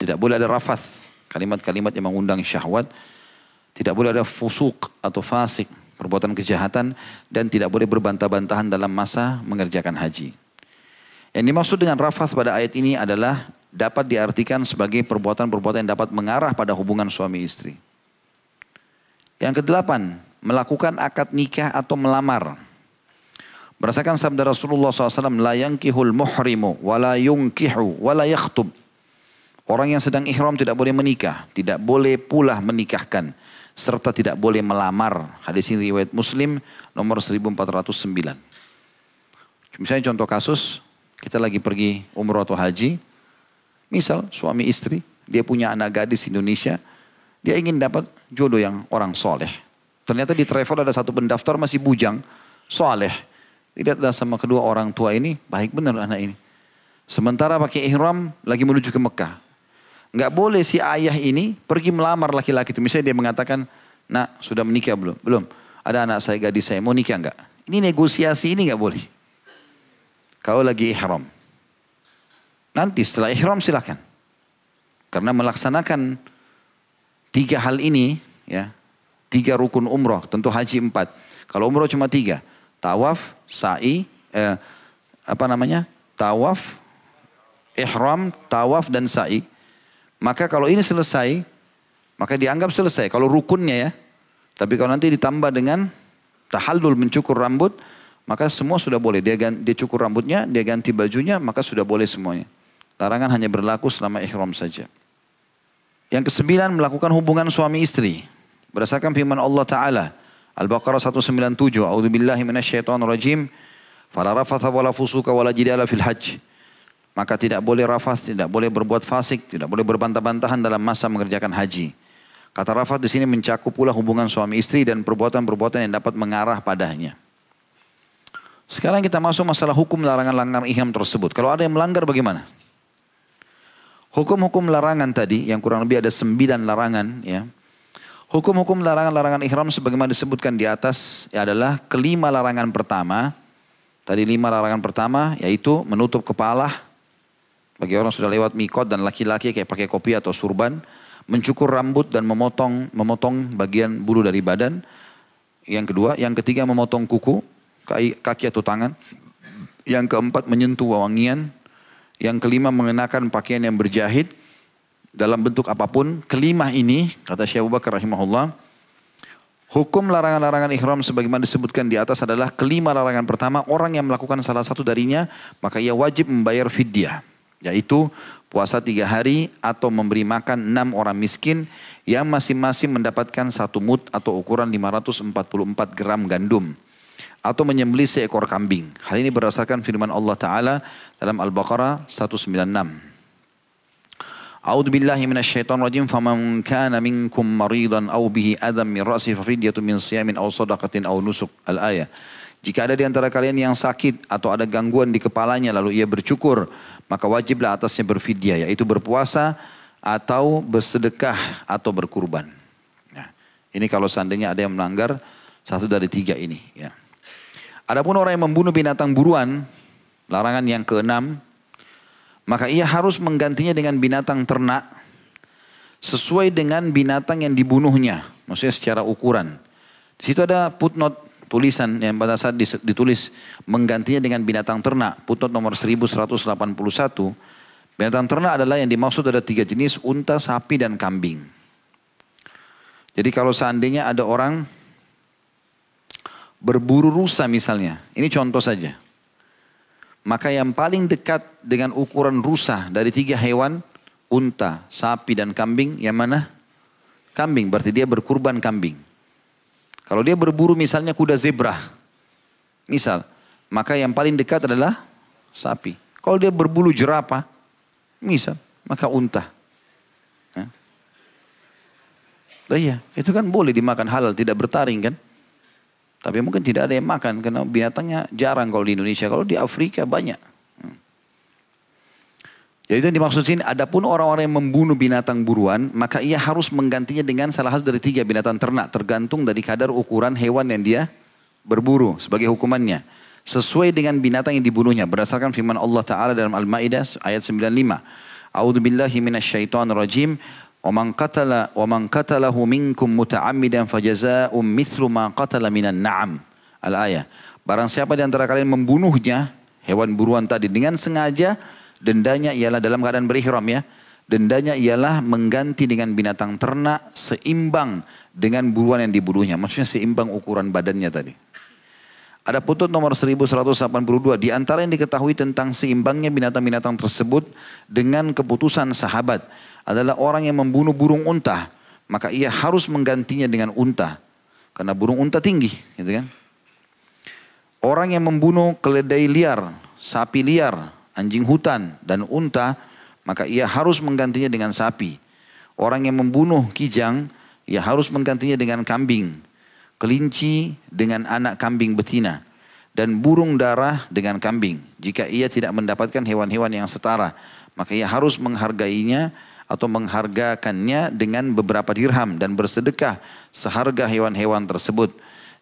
Tidak boleh ada rafath. Kalimat-kalimat yang mengundang syahwat. Tidak boleh ada fusuk atau fasik. Perbuatan kejahatan. Dan tidak boleh berbantah-bantahan dalam masa mengerjakan haji. Yang dimaksud dengan rafath pada ayat ini adalah dapat diartikan sebagai perbuatan-perbuatan yang dapat mengarah pada hubungan suami istri. Yang kedelapan, melakukan akad nikah atau melamar. Berdasarkan sabda Rasulullah SAW, La yankihul muhrimu, wa la yunkihu, wa la yakhtub. Orang yang sedang ihram tidak boleh menikah, tidak boleh pula menikahkan, serta tidak boleh melamar. Hadis ini riwayat Muslim nomor 1409. Misalnya contoh kasus, kita lagi pergi umroh atau haji, misal suami istri, dia punya anak gadis Indonesia, dia ingin dapat jodoh yang orang soleh. Ternyata di travel ada satu pendaftar masih bujang, soleh. Lihat sama kedua orang tua ini, baik benar anak ini. Sementara pakai ihram lagi menuju ke Mekah. Nggak boleh si ayah ini pergi melamar laki-laki itu. Misalnya dia mengatakan, nak sudah menikah belum? Belum. Ada anak saya gadis saya, mau nikah nggak? Ini negosiasi ini nggak boleh. Kau lagi ihram. Nanti setelah ihram silakan. Karena melaksanakan Tiga hal ini, ya, tiga rukun umroh, tentu haji empat. Kalau umroh cuma tiga, tawaf, sa'i, eh, apa namanya, tawaf, ihram, tawaf dan sa'i. Maka kalau ini selesai, maka dianggap selesai. Kalau rukunnya ya, tapi kalau nanti ditambah dengan tahallul mencukur rambut, maka semua sudah boleh. Dia, ganti, dia cukur rambutnya, dia ganti bajunya, maka sudah boleh semuanya. Larangan hanya berlaku selama ihram saja. Yang kesembilan melakukan hubungan suami istri. Berdasarkan firman Allah Ta'ala. Al-Baqarah 197. A'udhu billahi minasyaitan rajim. Fala rafatha wala fusuka wala jidala fil hajj. Maka tidak boleh rafath, tidak boleh berbuat fasik, tidak boleh berbantah-bantahan dalam masa mengerjakan haji. Kata rafath di sini mencakup pula hubungan suami istri dan perbuatan-perbuatan yang dapat mengarah padanya. Sekarang kita masuk masalah hukum larangan-larangan ihram tersebut. Kalau ada yang melanggar bagaimana? Hukum-hukum larangan tadi yang kurang lebih ada sembilan larangan ya. Hukum-hukum larangan-larangan ihram sebagaimana disebutkan di atas ya adalah kelima larangan pertama. Tadi lima larangan pertama yaitu menutup kepala bagi orang sudah lewat mikot dan laki-laki kayak pakai kopi atau surban, mencukur rambut dan memotong memotong bagian bulu dari badan. Yang kedua, yang ketiga memotong kuku, kaki atau tangan. Yang keempat menyentuh wangian. Yang kelima mengenakan pakaian yang berjahit dalam bentuk apa pun. Kelima ini, kata Syekh Abu Bakar rahimahullah, hukum larangan-larangan ihram sebagaimana disebutkan di atas adalah kelima larangan pertama, orang yang melakukan salah satu darinya, maka ia wajib membayar fidyah. Yaitu puasa tiga hari atau memberi makan enam orang miskin yang masing-masing mendapatkan satu mut atau ukuran 544 gram gandum atau menyembelih seekor kambing. Hal ini berdasarkan firman Allah Ta'ala dalam Al-Baqarah 196. أعوذ بالله من الشيطان الرجيم فمن كان منكم مريضا أو به أذى من رأسه ففدية من صيام أو صدقة أو نسك الآية Jika ada di antara kalian yang sakit atau ada gangguan di kepalanya lalu ia bercukur, maka wajiblah atasnya berfidyah, yaitu berpuasa atau bersedekah atau berkurban. Nah, ini kalau seandainya ada yang melanggar satu dari tiga ini. Ya. Adapun orang yang membunuh binatang buruan, larangan yang keenam, maka ia harus menggantinya dengan binatang ternak sesuai dengan binatang yang dibunuhnya. Maksudnya secara ukuran. Di situ ada footnote tulisan yang pada saat ditulis menggantinya dengan binatang ternak. Footnote nomor 1181. Binatang ternak adalah yang dimaksud ada tiga jenis, unta, sapi, dan kambing. Jadi kalau seandainya ada orang berburu rusa misalnya, ini contoh saja. Maka yang paling dekat dengan ukuran rusa dari tiga hewan, unta, sapi dan kambing, yang mana? Kambing, berarti dia berkurban kambing. Kalau dia berburu misalnya kuda zebra, misal, maka yang paling dekat adalah sapi. Kalau dia berbulu jerapah, misal, maka unta. Nah, iya, itu kan boleh dimakan halal, tidak bertaring kan? Tapi mungkin tidak ada yang makan karena binatangnya jarang kalau di Indonesia. Kalau di Afrika banyak. Hmm. Jadi itu yang dimaksud sini, adapun orang-orang yang membunuh binatang buruan, maka ia harus menggantinya dengan salah satu dari tiga binatang ternak, tergantung dari kadar ukuran hewan yang dia berburu sebagai hukumannya. Sesuai dengan binatang yang dibunuhnya, berdasarkan firman Allah Ta'ala dalam Al-Ma'idah ayat 95. A'udhu billahi minasyaitan rajim. ومن قتل ومن قتله منكم متعمدا فجزاء مثل ما قتل من النعم الآية Barang siapa di antara kalian membunuhnya hewan buruan tadi dengan sengaja dendanya ialah dalam keadaan berihram ya. Dendanya ialah mengganti dengan binatang ternak seimbang dengan buruan yang dibunuhnya. Maksudnya seimbang ukuran badannya tadi. Ada putut nomor 1182. Di antara yang diketahui tentang seimbangnya binatang-binatang tersebut dengan keputusan sahabat adalah orang yang membunuh burung unta, maka ia harus menggantinya dengan unta. Karena burung unta tinggi, gitu kan? Orang yang membunuh keledai liar, sapi liar, anjing hutan, dan unta, maka ia harus menggantinya dengan sapi. Orang yang membunuh kijang, ia harus menggantinya dengan kambing. Kelinci dengan anak kambing betina. Dan burung darah dengan kambing. Jika ia tidak mendapatkan hewan-hewan yang setara, maka ia harus menghargainya atau menghargakannya dengan beberapa dirham dan bersedekah seharga hewan-hewan tersebut.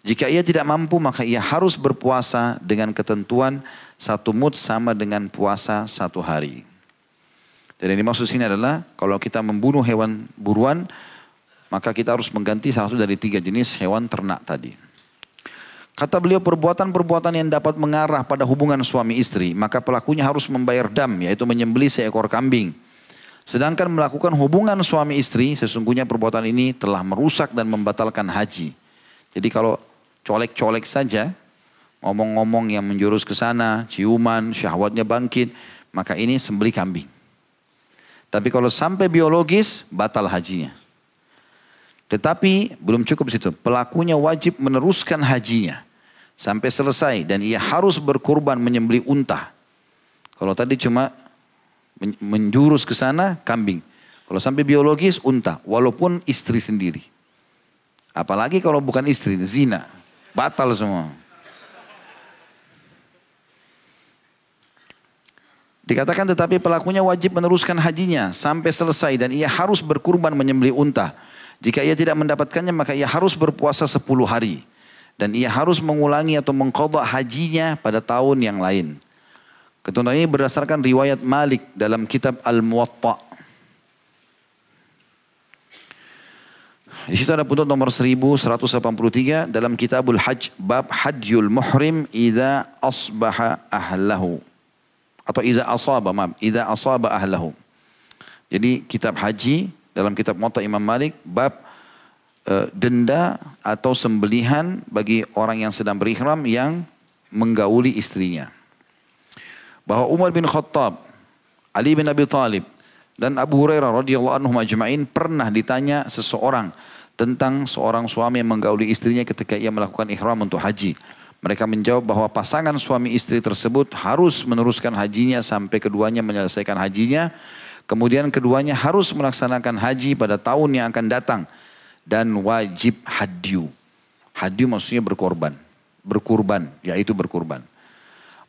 Jika ia tidak mampu maka ia harus berpuasa dengan ketentuan satu mut sama dengan puasa satu hari. Dan yang dimaksud sini adalah kalau kita membunuh hewan buruan maka kita harus mengganti salah satu dari tiga jenis hewan ternak tadi. Kata beliau perbuatan-perbuatan yang dapat mengarah pada hubungan suami istri maka pelakunya harus membayar dam yaitu menyembelih seekor kambing Sedangkan melakukan hubungan suami istri, sesungguhnya perbuatan ini telah merusak dan membatalkan haji. Jadi kalau colek-colek saja, ngomong-ngomong yang menjurus ke sana, ciuman, syahwatnya bangkit, maka ini sembeli kambing. Tapi kalau sampai biologis, batal hajinya. Tetapi belum cukup situ. Pelakunya wajib meneruskan hajinya sampai selesai dan ia harus berkorban menyembeli unta. Kalau tadi cuma menjurus ke sana kambing. Kalau sampai biologis unta, walaupun istri sendiri. Apalagi kalau bukan istri, zina. Batal semua. Dikatakan tetapi pelakunya wajib meneruskan hajinya sampai selesai dan ia harus berkurban menyembelih unta. Jika ia tidak mendapatkannya maka ia harus berpuasa 10 hari. Dan ia harus mengulangi atau mengkodok hajinya pada tahun yang lain. Ketentuan ini berdasarkan riwayat Malik dalam kitab Al-Muwatta. Di situ ada putut nomor 1183 dalam kitabul hajj bab hajjul muhrim idza asbaha ahlahu. Atau idza asaba, maaf, idza asaba ahlahu. Jadi kitab haji dalam kitab Muwatta Imam Malik bab uh, denda atau sembelihan bagi orang yang sedang berihram yang menggauli istrinya bahwa Umar bin Khattab, Ali bin Abi Talib, dan Abu Hurairah radhiyallahu anhu majma'in pernah ditanya seseorang tentang seorang suami yang menggauli istrinya ketika ia melakukan ihram untuk haji. Mereka menjawab bahwa pasangan suami istri tersebut harus meneruskan hajinya sampai keduanya menyelesaikan hajinya. Kemudian keduanya harus melaksanakan haji pada tahun yang akan datang. Dan wajib hadyu. Hadyu maksudnya berkorban. Berkurban, yaitu berkurban.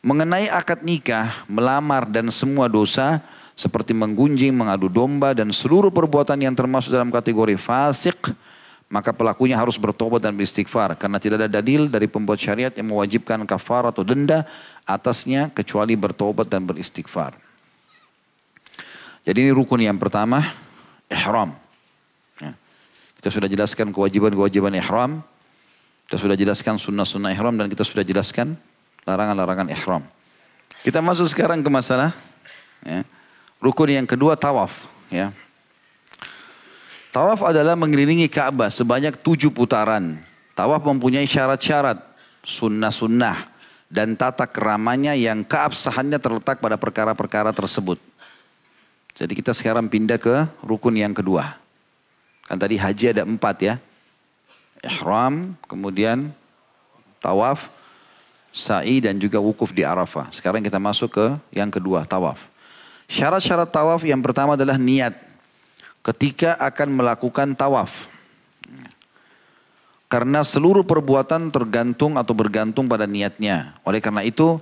Mengenai akad nikah, melamar dan semua dosa seperti menggunjing, mengadu domba dan seluruh perbuatan yang termasuk dalam kategori fasik, maka pelakunya harus bertobat dan beristighfar karena tidak ada dalil dari pembuat syariat yang mewajibkan kafar atau denda atasnya kecuali bertobat dan beristighfar. Jadi ini rukun yang pertama, ihram. Ya. Kita sudah jelaskan kewajiban-kewajiban ihram, kita sudah jelaskan sunnah-sunnah ihram dan kita sudah jelaskan larangan-larangan ihram. Kita masuk sekarang ke masalah ya, rukun yang kedua tawaf. Ya. Tawaf adalah mengelilingi Ka'bah sebanyak tujuh putaran. Tawaf mempunyai syarat-syarat, sunnah-sunnah, dan tata keramanya yang keabsahannya terletak pada perkara-perkara tersebut. Jadi kita sekarang pindah ke rukun yang kedua. Kan tadi haji ada empat ya. Ihram, kemudian tawaf, sa'i dan juga wukuf di Arafah. Sekarang kita masuk ke yang kedua, tawaf. Syarat-syarat tawaf yang pertama adalah niat. Ketika akan melakukan tawaf. Karena seluruh perbuatan tergantung atau bergantung pada niatnya. Oleh karena itu,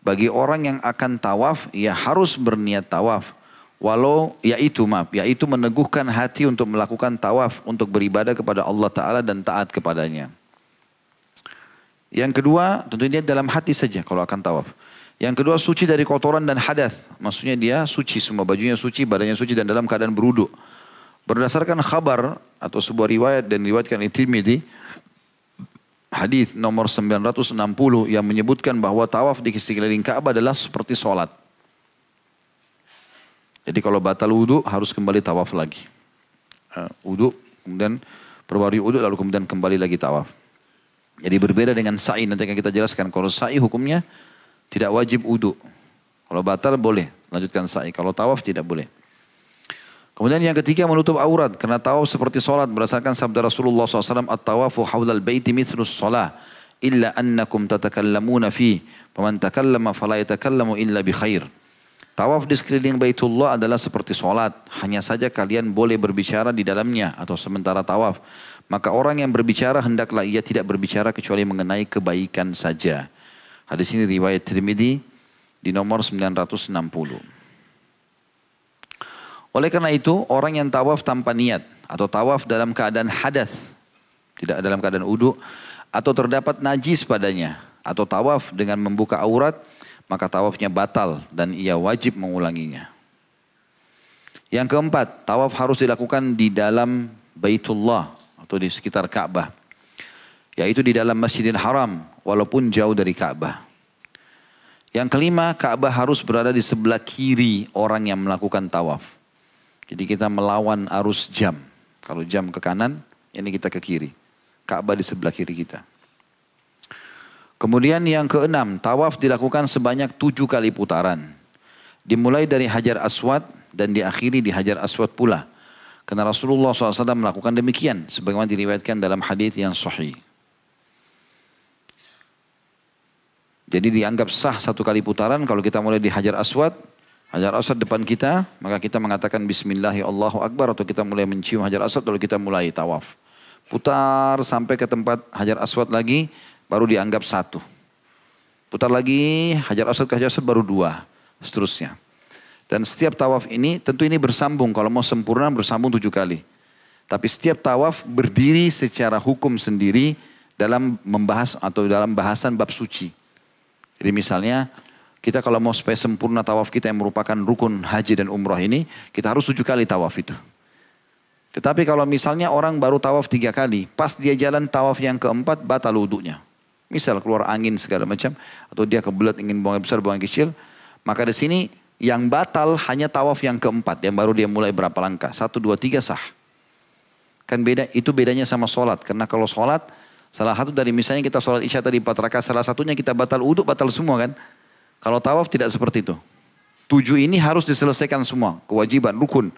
bagi orang yang akan tawaf, ia harus berniat tawaf. Walau yaitu maaf, yaitu meneguhkan hati untuk melakukan tawaf untuk beribadah kepada Allah Ta'ala dan taat kepadanya. Yang kedua, tentunya dalam hati saja kalau akan tawaf. Yang kedua, suci dari kotoran dan hadas. Maksudnya dia suci, semua bajunya suci, badannya suci dan dalam keadaan beruduk. Berdasarkan khabar atau sebuah riwayat dan riwayatkan Tirmidzi hadis nomor 960 yang menyebutkan bahwa tawaf di sekeliling Ka'bah adalah seperti sholat. Jadi kalau batal wudhu harus kembali tawaf lagi. Uh, wudhu kemudian perbarui wudhu lalu kemudian kembali lagi tawaf. Jadi berbeda dengan sa'i nanti akan kita jelaskan. Kalau sa'i hukumnya tidak wajib uduk. Kalau batal boleh lanjutkan sa'i. Kalau tawaf tidak boleh. Kemudian yang ketiga menutup aurat. Karena tawaf seperti solat berdasarkan sabda Rasulullah SAW. At-tawafu hawlal baiti mithlus salah. Illa annakum tatakallamuna fi. Paman takallama fala yatakallamu illa bi khair. Tawaf di sekeliling Baitullah adalah seperti solat. Hanya saja kalian boleh berbicara di dalamnya atau sementara tawaf. Maka orang yang berbicara hendaklah ia tidak berbicara kecuali mengenai kebaikan saja. Hadis ini riwayat Tirmidzi di nomor 960. Oleh karena itu, orang yang tawaf tanpa niat atau tawaf dalam keadaan hadas, tidak dalam keadaan uduk, atau terdapat najis padanya, atau tawaf dengan membuka aurat, maka tawafnya batal dan ia wajib mengulanginya. Yang keempat, tawaf harus dilakukan di dalam Baitullah atau di sekitar Ka'bah. Yaitu di dalam Masjidil Haram walaupun jauh dari Ka'bah. Yang kelima, Ka'bah harus berada di sebelah kiri orang yang melakukan tawaf. Jadi kita melawan arus jam. Kalau jam ke kanan, ini kita ke kiri. Ka'bah di sebelah kiri kita. Kemudian yang keenam, tawaf dilakukan sebanyak tujuh kali putaran. Dimulai dari Hajar Aswad dan diakhiri di Hajar Aswad pula. Karena Rasulullah SAW melakukan demikian. Sebagaimana diriwayatkan dalam hadis yang sahih. Jadi dianggap sah satu kali putaran kalau kita mulai di Hajar Aswad. Hajar Aswad depan kita, maka kita mengatakan Bismillahi Allahu Akbar atau kita mulai mencium Hajar Aswad lalu kita mulai tawaf. Putar sampai ke tempat Hajar Aswad lagi, baru dianggap satu. Putar lagi, Hajar Aswad ke Hajar Aswad baru dua, seterusnya. Dan setiap tawaf ini tentu ini bersambung. Kalau mau sempurna bersambung tujuh kali. Tapi setiap tawaf berdiri secara hukum sendiri dalam membahas atau dalam bahasan bab suci. Jadi misalnya kita kalau mau supaya sempurna tawaf kita yang merupakan rukun haji dan umrah ini, kita harus tujuh kali tawaf itu. Tetapi kalau misalnya orang baru tawaf tiga kali, pas dia jalan tawaf yang keempat, batal wudhunya. Misal keluar angin segala macam, atau dia kebelet ingin buang besar, buang kecil, maka di sini yang batal hanya tawaf yang keempat, yang baru dia mulai berapa langkah. Satu, dua, tiga sah. Kan beda, itu bedanya sama sholat. Karena kalau sholat, salah satu dari misalnya kita sholat isya tadi empat rakaat, salah satunya kita batal uduk, batal semua kan. Kalau tawaf tidak seperti itu. Tujuh ini harus diselesaikan semua, kewajiban, rukun.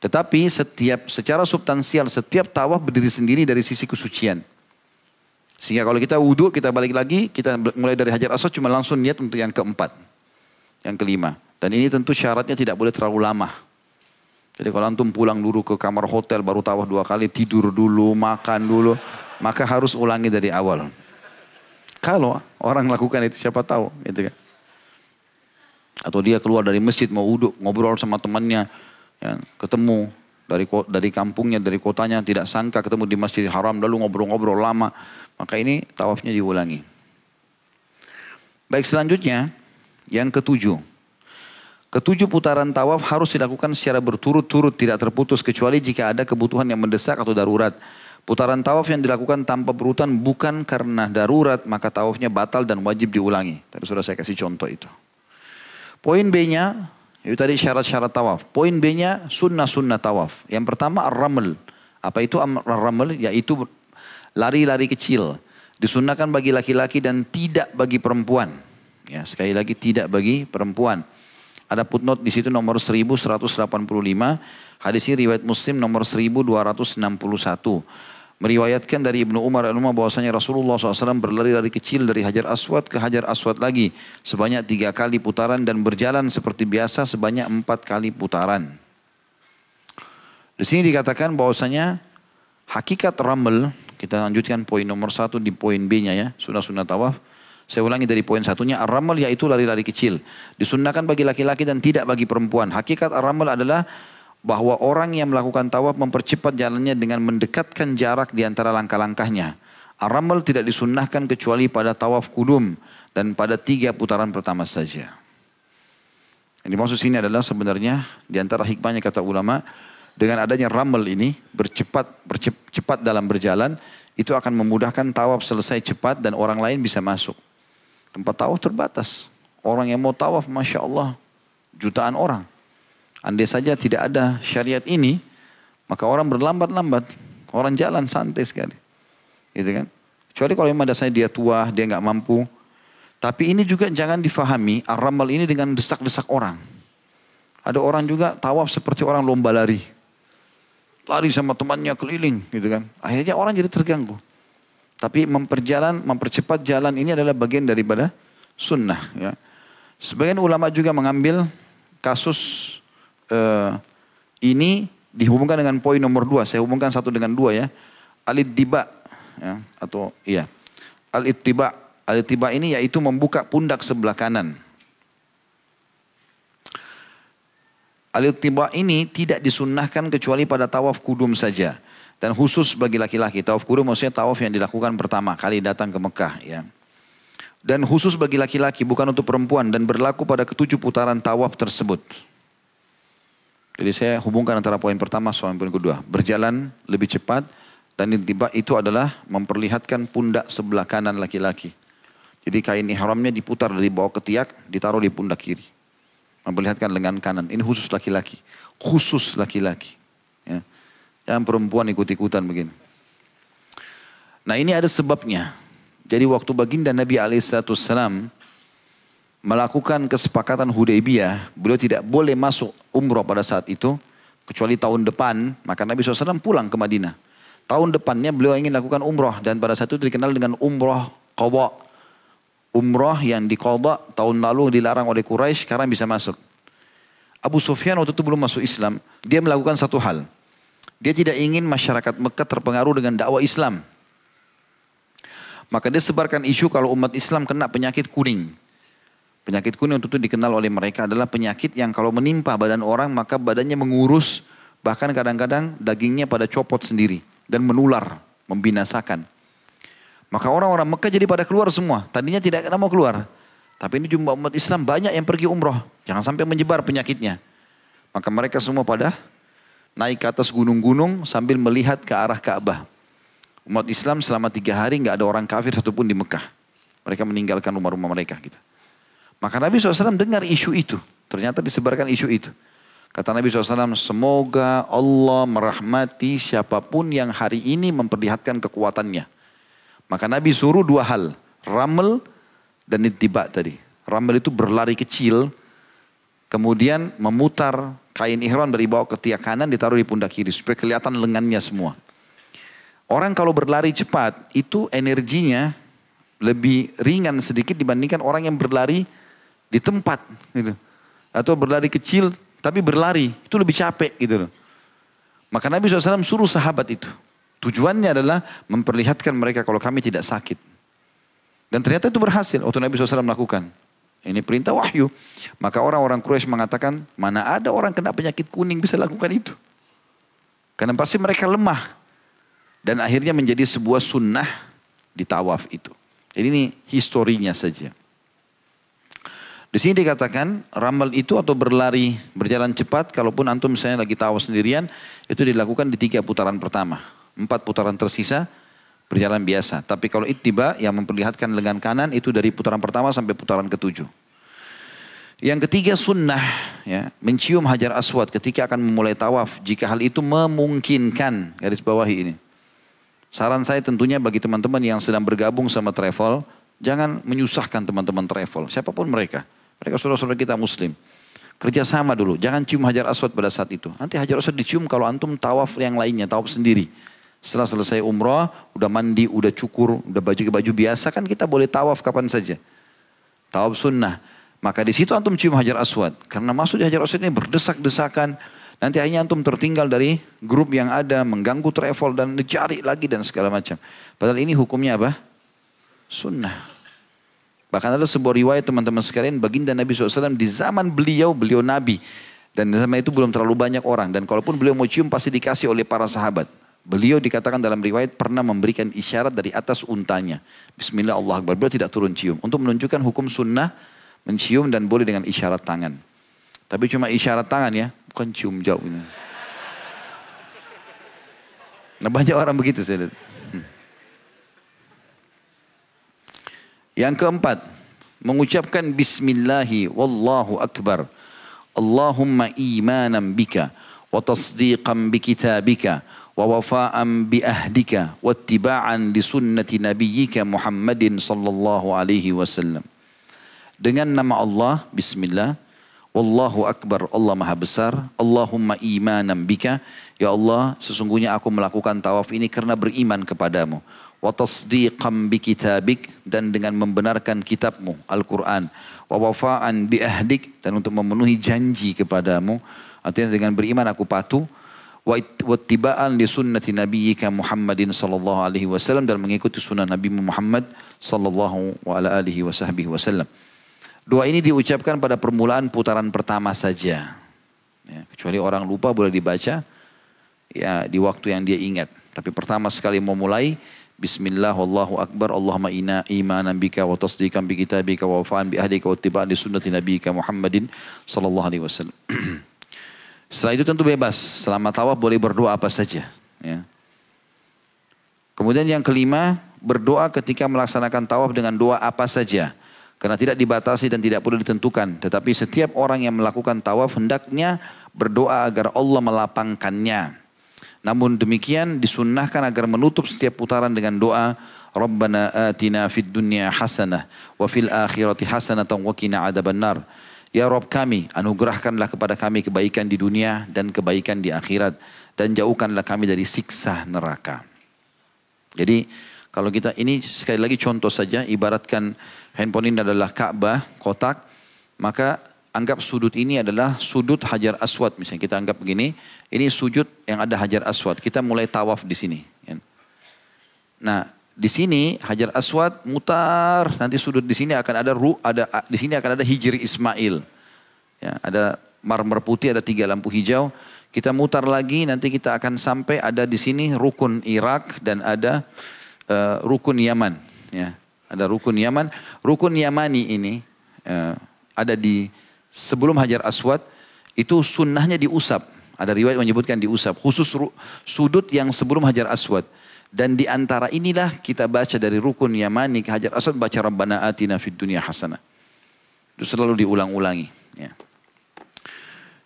Tetapi setiap secara substansial setiap tawaf berdiri sendiri dari sisi kesucian. Sehingga kalau kita wudhu kita balik lagi kita mulai dari hajar aswad cuma langsung niat untuk yang keempat, yang kelima. Dan ini tentu syaratnya tidak boleh terlalu lama. Jadi kalau antum pulang dulu ke kamar hotel baru tawaf dua kali, tidur dulu, makan dulu, maka harus ulangi dari awal. Kalau orang lakukan itu siapa tahu, gitu kan. Atau dia keluar dari masjid mau uduk, ngobrol sama temannya, ya, ketemu dari dari kampungnya, dari kotanya, tidak sangka ketemu di masjid haram, lalu ngobrol-ngobrol lama, maka ini tawafnya diulangi. Baik selanjutnya, yang ketujuh. Ketujuh putaran tawaf harus dilakukan secara berturut-turut tidak terputus kecuali jika ada kebutuhan yang mendesak atau darurat. Putaran tawaf yang dilakukan tanpa berurutan bukan karena darurat maka tawafnya batal dan wajib diulangi. Tadi sudah saya kasih contoh itu. Poin B-nya itu tadi syarat-syarat tawaf. Poin B-nya sunnah-sunnah tawaf. Yang pertama ar-raml. Apa itu ar-raml? Yaitu lari-lari kecil. Disunnahkan bagi laki-laki dan tidak bagi perempuan. Ya, sekali lagi tidak bagi perempuan. Ada footnote di situ nomor 1185. Hadis riwayat Muslim nomor 1261. Meriwayatkan dari Ibnu Umar dan Umar bahwasanya Rasulullah SAW berlari dari kecil dari Hajar Aswad ke Hajar Aswad lagi. Sebanyak tiga kali putaran dan berjalan seperti biasa sebanyak empat kali putaran. Di sini dikatakan bahwasanya hakikat ramel, kita lanjutkan poin nomor satu di poin B-nya ya, sunnah-sunnah tawaf. Saya ulangi dari poin satunya, ar-ramal yaitu lari-lari kecil. Disunnahkan bagi laki-laki dan tidak bagi perempuan. Hakikat ar-ramal adalah bahwa orang yang melakukan tawaf mempercepat jalannya dengan mendekatkan jarak di antara langkah-langkahnya. Ar-ramal tidak disunnahkan kecuali pada tawaf kudum dan pada tiga putaran pertama saja. Yang dimaksud sini adalah sebenarnya di antara hikmahnya kata ulama, dengan adanya ramal ini bercepat bercepat dalam berjalan itu akan memudahkan tawaf selesai cepat dan orang lain bisa masuk. Tempat tawaf terbatas. Orang yang mau tawaf, Masya Allah, jutaan orang. Andai saja tidak ada syariat ini, maka orang berlambat-lambat. Orang jalan santai sekali. Gitu kan? Kecuali kalau memang dasarnya dia tua, dia nggak mampu. Tapi ini juga jangan difahami, ar-ramal ini dengan desak-desak orang. Ada orang juga tawaf seperti orang lomba lari. Lari sama temannya keliling gitu kan. Akhirnya orang jadi terganggu. Tapi memperjalan, mempercepat jalan ini adalah bagian daripada sunnah. Ya. Sebagian ulama juga mengambil kasus uh, ini dihubungkan dengan poin nomor dua. Saya hubungkan satu dengan dua ya. Al-ittiba ya, atau iya. Al-ittiba. Al-ittiba ini yaitu membuka pundak sebelah kanan. Al-ittiba ini tidak disunnahkan kecuali pada tawaf kudum saja. Dan khusus bagi laki-laki, tawaf kudum maksudnya tawaf yang dilakukan pertama kali datang ke Mekah. Ya. Dan khusus bagi laki-laki, bukan untuk perempuan. Dan berlaku pada ketujuh putaran tawaf tersebut. Jadi saya hubungkan antara poin pertama sama poin kedua. Berjalan lebih cepat dan tiba itu adalah memperlihatkan pundak sebelah kanan laki-laki. Jadi kain ihramnya diputar dari bawah ketiak, ditaruh di pundak kiri. Memperlihatkan lengan kanan. Ini khusus laki-laki. Khusus laki-laki. Ya. Yang perempuan ikut-ikutan begini. Nah ini ada sebabnya. Jadi waktu baginda Nabi Alaihissalam melakukan kesepakatan Hudaybiyah, beliau tidak boleh masuk umroh pada saat itu, kecuali tahun depan, maka Nabi SAW pulang ke Madinah. Tahun depannya beliau ingin lakukan umroh dan pada saat itu dikenal dengan umroh qadha. Umroh yang diqadha tahun lalu dilarang oleh Quraisy sekarang bisa masuk. Abu Sufyan waktu itu belum masuk Islam, dia melakukan satu hal. Dia tidak ingin masyarakat Mekah terpengaruh dengan dakwah Islam. Maka dia sebarkan isu kalau umat Islam kena penyakit kuning. Penyakit kuning itu dikenal oleh mereka adalah penyakit yang kalau menimpa badan orang maka badannya mengurus Bahkan kadang-kadang dagingnya pada copot sendiri dan menular, membinasakan. Maka orang-orang Mekah jadi pada keluar semua. Tadinya tidak mau keluar. Tapi ini jumlah umat Islam banyak yang pergi umroh. Jangan sampai menyebar penyakitnya. Maka mereka semua pada naik ke atas gunung-gunung sambil melihat ke arah Ka'bah. Umat Islam selama tiga hari nggak ada orang kafir satupun di Mekah. Mereka meninggalkan rumah-rumah mereka. Gitu. Maka Nabi SAW dengar isu itu. Ternyata disebarkan isu itu. Kata Nabi SAW, semoga Allah merahmati siapa pun yang hari ini memperlihatkan kekuatannya. Maka Nabi suruh dua hal, ramel dan itibak tadi. Ramel itu berlari kecil, kemudian memutar kain ihram dari bawah ke tiak kanan ditaruh di pundak kiri supaya kelihatan lengannya semua. Orang kalau berlari cepat itu energinya lebih ringan sedikit dibandingkan orang yang berlari di tempat gitu. Atau berlari kecil tapi berlari itu lebih capek gitu loh. Maka Nabi SAW suruh sahabat itu. Tujuannya adalah memperlihatkan mereka kalau kami tidak sakit. Dan ternyata itu berhasil waktu Nabi SAW melakukan. Ini perintah wahyu. Maka orang-orang Quraisy mengatakan, mana ada orang kena penyakit kuning bisa lakukan itu. Karena pasti mereka lemah. Dan akhirnya menjadi sebuah sunnah di tawaf itu. Jadi ini historinya saja. Di sini dikatakan ramal itu atau berlari berjalan cepat kalaupun antum misalnya lagi tahu sendirian itu dilakukan di tiga putaran pertama. Empat putaran tersisa berjalan biasa. Tapi kalau ittiba yang memperlihatkan lengan kanan itu dari putaran pertama sampai putaran ketujuh. Yang ketiga sunnah ya, mencium hajar aswad ketika akan memulai tawaf jika hal itu memungkinkan garis bawahi ini. Saran saya tentunya bagi teman-teman yang sedang bergabung sama travel, jangan menyusahkan teman-teman travel, siapa pun mereka. Mereka saudara-saudara kita muslim. Kerjasama dulu, jangan cium hajar aswad pada saat itu. Nanti hajar aswad dicium kalau antum tawaf yang lainnya, tawaf sendiri. Setelah selesai umrah, udah mandi, udah cukur, udah baju ke baju biasa kan kita boleh tawaf kapan saja. Tawaf sunnah. Maka di situ antum cium hajar aswad. Karena masuk hajar aswad ini berdesak-desakan. Nanti akhirnya antum tertinggal dari grup yang ada, mengganggu travel dan dicari lagi dan segala macam. Padahal ini hukumnya apa? Sunnah. Bahkan ada sebuah riwayat teman-teman sekalian, baginda Nabi SAW di zaman beliau, beliau Nabi. Dan di zaman itu belum terlalu banyak orang. Dan kalaupun beliau mau cium pasti dikasih oleh para sahabat. Beliau dikatakan dalam riwayat pernah memberikan isyarat dari atas untanya. Bismillah Allah Akbar. Beliau tidak turun cium. Untuk menunjukkan hukum sunnah mencium dan boleh dengan isyarat tangan. Tapi cuma isyarat tangan ya, bukan cium jauh ini. Nah banyak orang begitu saya lihat. Yang keempat, mengucapkan bismillahi wallahu akbar. Allahumma imanan bika wa tasdiqan bi kitabika wa wafa'an bi ahdika wa ittiba'an li sunnati nabiyyika Muhammadin sallallahu alaihi wasallam. Dengan nama Allah, bismillah, Wallahu akbar, Allah maha besar. Allahumma imanan bika. Ya Allah, sesungguhnya aku melakukan tawaf ini karena beriman kepadamu wa tasdiqan bi kitabik dan dengan membenarkan kitabmu Al-Quran wa wafa'an bi ahdik dan untuk memenuhi janji kepadamu artinya dengan beriman aku patuh wa ittiba'an li sunnati nabiyyika Muhammadin sallallahu alaihi wasallam dan mengikuti sunnah Nabi Muhammad sallallahu wa ala alihi wa sahbihi wasallam. Doa ini diucapkan pada permulaan putaran pertama saja. Ya, kecuali orang lupa boleh dibaca ya di waktu yang dia ingat. Tapi pertama sekali mau mulai Bismillah wallahu akbar Allahumma inna imanan bika wa tasdiqan bi kitabika wa wafa'an bi ahdika wa ittiba'an di sunnati nabiyika Muhammadin sallallahu alaihi wasallam. Setelah itu tentu bebas. Selama tawaf boleh berdoa apa saja. Ya. Kemudian yang kelima, berdoa ketika melaksanakan tawaf dengan doa apa saja. Karena tidak dibatasi dan tidak perlu ditentukan. Tetapi setiap orang yang melakukan tawaf hendaknya berdoa agar Allah melapangkannya. Namun demikian disunnahkan agar menutup setiap putaran dengan doa Rabbana atina fid dunya hasanah wa fil akhirati hasanatan wa qina. Ya Rob kami, anugerahkanlah kepada kami kebaikan di dunia dan kebaikan di akhirat dan jauhkanlah kami dari siksa neraka. Jadi kalau kita ini sekali lagi contoh saja ibaratkan handphone ini adalah Ka'bah, kotak, maka anggap sudut ini adalah sudut Hajar Aswad misalnya kita anggap begini, ini sujud yang ada Hajar Aswad. Kita mulai tawaf di sini. Ya. Nah, di sini Hajar Aswad mutar, nanti sudut di sini akan ada ru, ada di sini akan ada Hijri Ismail. Ya, ada marmer putih, ada tiga lampu hijau. Kita mutar lagi, nanti kita akan sampai ada di sini rukun Irak dan ada uh, rukun Yaman. Ya, ada rukun Yaman. Rukun Yamani ini uh, ada di sebelum Hajar Aswad. Itu sunnahnya diusap. Ada riwayat menyebutkan diusap. Khusus sudut yang sebelum Hajar Aswad. Dan di antara inilah kita baca dari rukun Yamani ke Hajar Aswad baca Rabbana atina fid dunya hasanah. Itu selalu diulang-ulangi. Ya.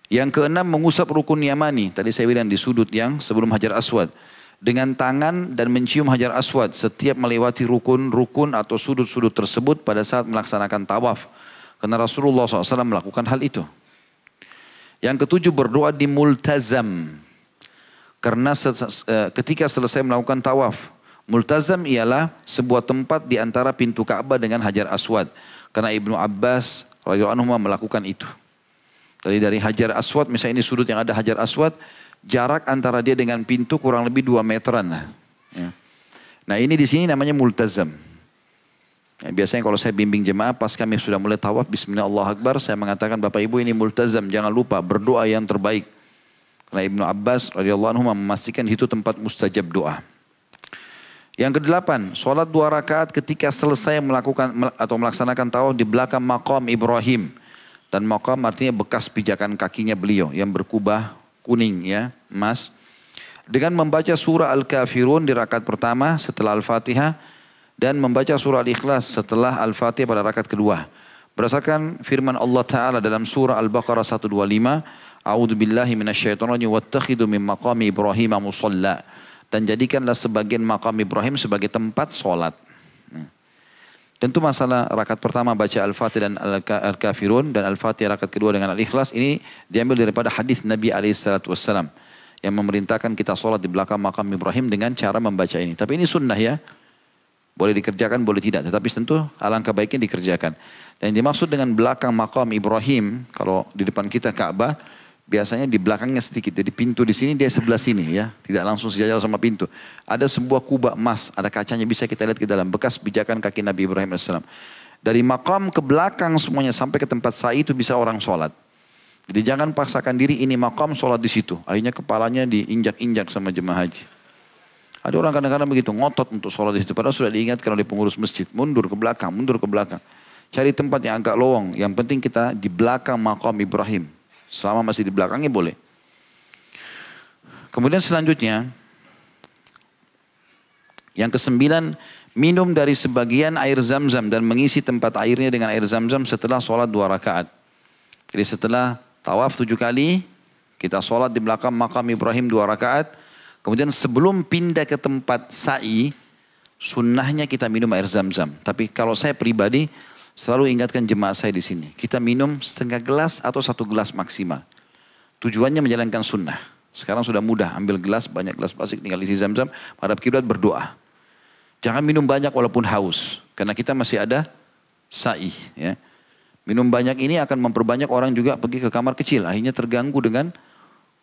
Yang keenam mengusap rukun Yamani. Tadi saya bilang di sudut yang sebelum Hajar Aswad. Dengan tangan dan mencium Hajar Aswad setiap melewati rukun-rukun atau sudut-sudut tersebut pada saat melaksanakan tawaf. Karena Rasulullah SAW melakukan hal itu. Yang ketujuh berdoa di multazam. Karena ketika selesai melakukan tawaf. Multazam ialah sebuah tempat di antara pintu Ka'bah dengan Hajar Aswad. Karena Ibnu Abbas radhiyallahu anhu melakukan itu. Jadi dari Hajar Aswad, misalnya ini sudut yang ada Hajar Aswad, jarak antara dia dengan pintu kurang lebih 2 meteran. Ya. nah ini di sini namanya multazam. Ya, biasanya kalau saya bimbing jemaah pas kami sudah mulai tawaf Bismillah Allah Akbar saya mengatakan Bapak Ibu ini multazam jangan lupa berdoa yang terbaik. Karena Ibnu Abbas radhiyallahu anhu memastikan itu tempat mustajab doa. Yang kedelapan, sholat dua rakaat ketika selesai melakukan atau melaksanakan tawaf di belakang makam Ibrahim. Dan makam artinya bekas pijakan kakinya beliau yang berkubah kuning ya, emas. Dengan membaca surah Al-Kafirun di rakaat pertama setelah Al-Fatihah dan membaca surah Al-Ikhlas setelah Al-Fatihah pada rakaat kedua. Berdasarkan firman Allah Ta'ala dalam surah Al-Baqarah 125, A'udzu billahi minasyaitonir min maqami Ibrahim musalla dan jadikanlah sebagian makam Ibrahim sebagai tempat sholat. Tentu masalah rakaat pertama baca Al-Fatih dan Al-Kafirun dan Al-Fatih rakaat kedua dengan Al-Ikhlas ini diambil daripada hadis Nabi SAW yang memerintahkan kita sholat di belakang makam Ibrahim dengan cara membaca ini. Tapi ini sunnah ya. Boleh dikerjakan, boleh tidak. Tetapi tentu alangkah baiknya dikerjakan. Dan yang dimaksud dengan belakang makam Ibrahim, kalau di depan kita Ka'bah, biasanya di belakangnya sedikit. Jadi pintu di sini dia sebelah sini ya, tidak langsung sejajar sama pintu. Ada sebuah kubah emas, ada kacanya bisa kita lihat ke dalam bekas pijakan kaki Nabi Ibrahim AS. Dari makam ke belakang semuanya sampai ke tempat sa'i itu bisa orang sholat. Jadi jangan paksakan diri ini makam sholat di situ. Akhirnya kepalanya diinjak-injak sama jemaah haji. Ada orang kadang-kadang begitu ngotot untuk sholat di situ. Padahal sudah diingatkan oleh pengurus masjid. Mundur ke belakang, mundur ke belakang. Cari tempat yang agak lowong. Yang penting kita di belakang makam Ibrahim. Selama masih di belakangnya boleh. Kemudian selanjutnya, yang kesembilan, minum dari sebagian air zam-zam dan mengisi tempat airnya dengan air zam-zam setelah sholat dua rakaat. Jadi setelah tawaf tujuh kali, kita sholat di belakang makam Ibrahim dua rakaat. Kemudian sebelum pindah ke tempat sa'i, sunnahnya kita minum air zam-zam. Tapi kalau saya pribadi, Selalu ingatkan jemaah saya di sini. Kita minum setengah gelas atau satu gelas maksimal. Tujuannya menjalankan sunnah. Sekarang sudah mudah ambil gelas, banyak gelas plastik tinggal isi zam-zam. Pada kiblat berdoa. Jangan minum banyak walaupun haus. Karena kita masih ada sa'i. Ya. Minum banyak ini akan memperbanyak orang juga pergi ke kamar kecil. Akhirnya terganggu dengan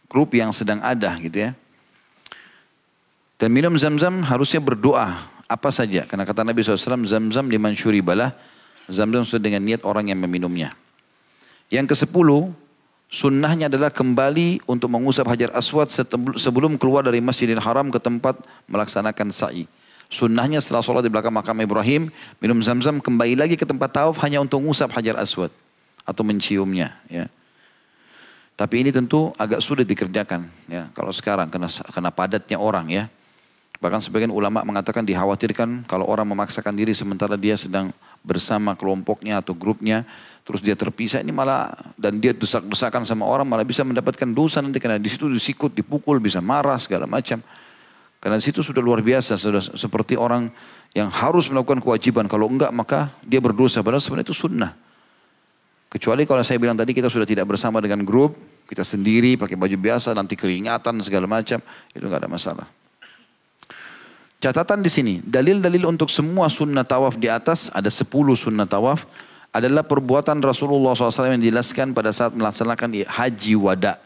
grup yang sedang ada gitu ya. Dan minum zam-zam harusnya berdoa apa saja. Karena kata Nabi SAW, zam-zam liman syuribalah Zam-zam sesuai dengan niat orang yang meminumnya. Yang ke sepuluh, sunnahnya adalah kembali untuk mengusap hajar aswad sebelum keluar dari masjidil haram ke tempat melaksanakan sa'i. Sunnahnya setelah sholat di belakang makam Ibrahim, minum zam-zam kembali lagi ke tempat tawaf hanya untuk mengusap hajar aswad. Atau menciumnya. Ya. Tapi ini tentu agak sulit dikerjakan ya kalau sekarang karena karena padatnya orang ya. Bahkan sebagian ulama mengatakan dikhawatirkan kalau orang memaksakan diri sementara dia sedang bersama kelompoknya atau grupnya, terus dia terpisah ini malah dan dia desak-desakan sama orang malah bisa mendapatkan dosa nanti karena di situ disikut, dipukul, bisa marah segala macam. Karena di situ sudah luar biasa, sudah seperti orang yang harus melakukan kewajiban. Kalau enggak maka dia berdosa. Padahal sebenarnya itu sunnah. Kecuali kalau saya bilang tadi kita sudah tidak bersama dengan grup, kita sendiri pakai baju biasa, nanti keringatan segala macam, itu enggak ada masalah. Catatan di sini, dalil-dalil untuk semua sunnah tawaf di atas, ada sepuluh sunnah tawaf, adalah perbuatan Rasulullah SAW yang dijelaskan pada saat melaksanakan haji wada.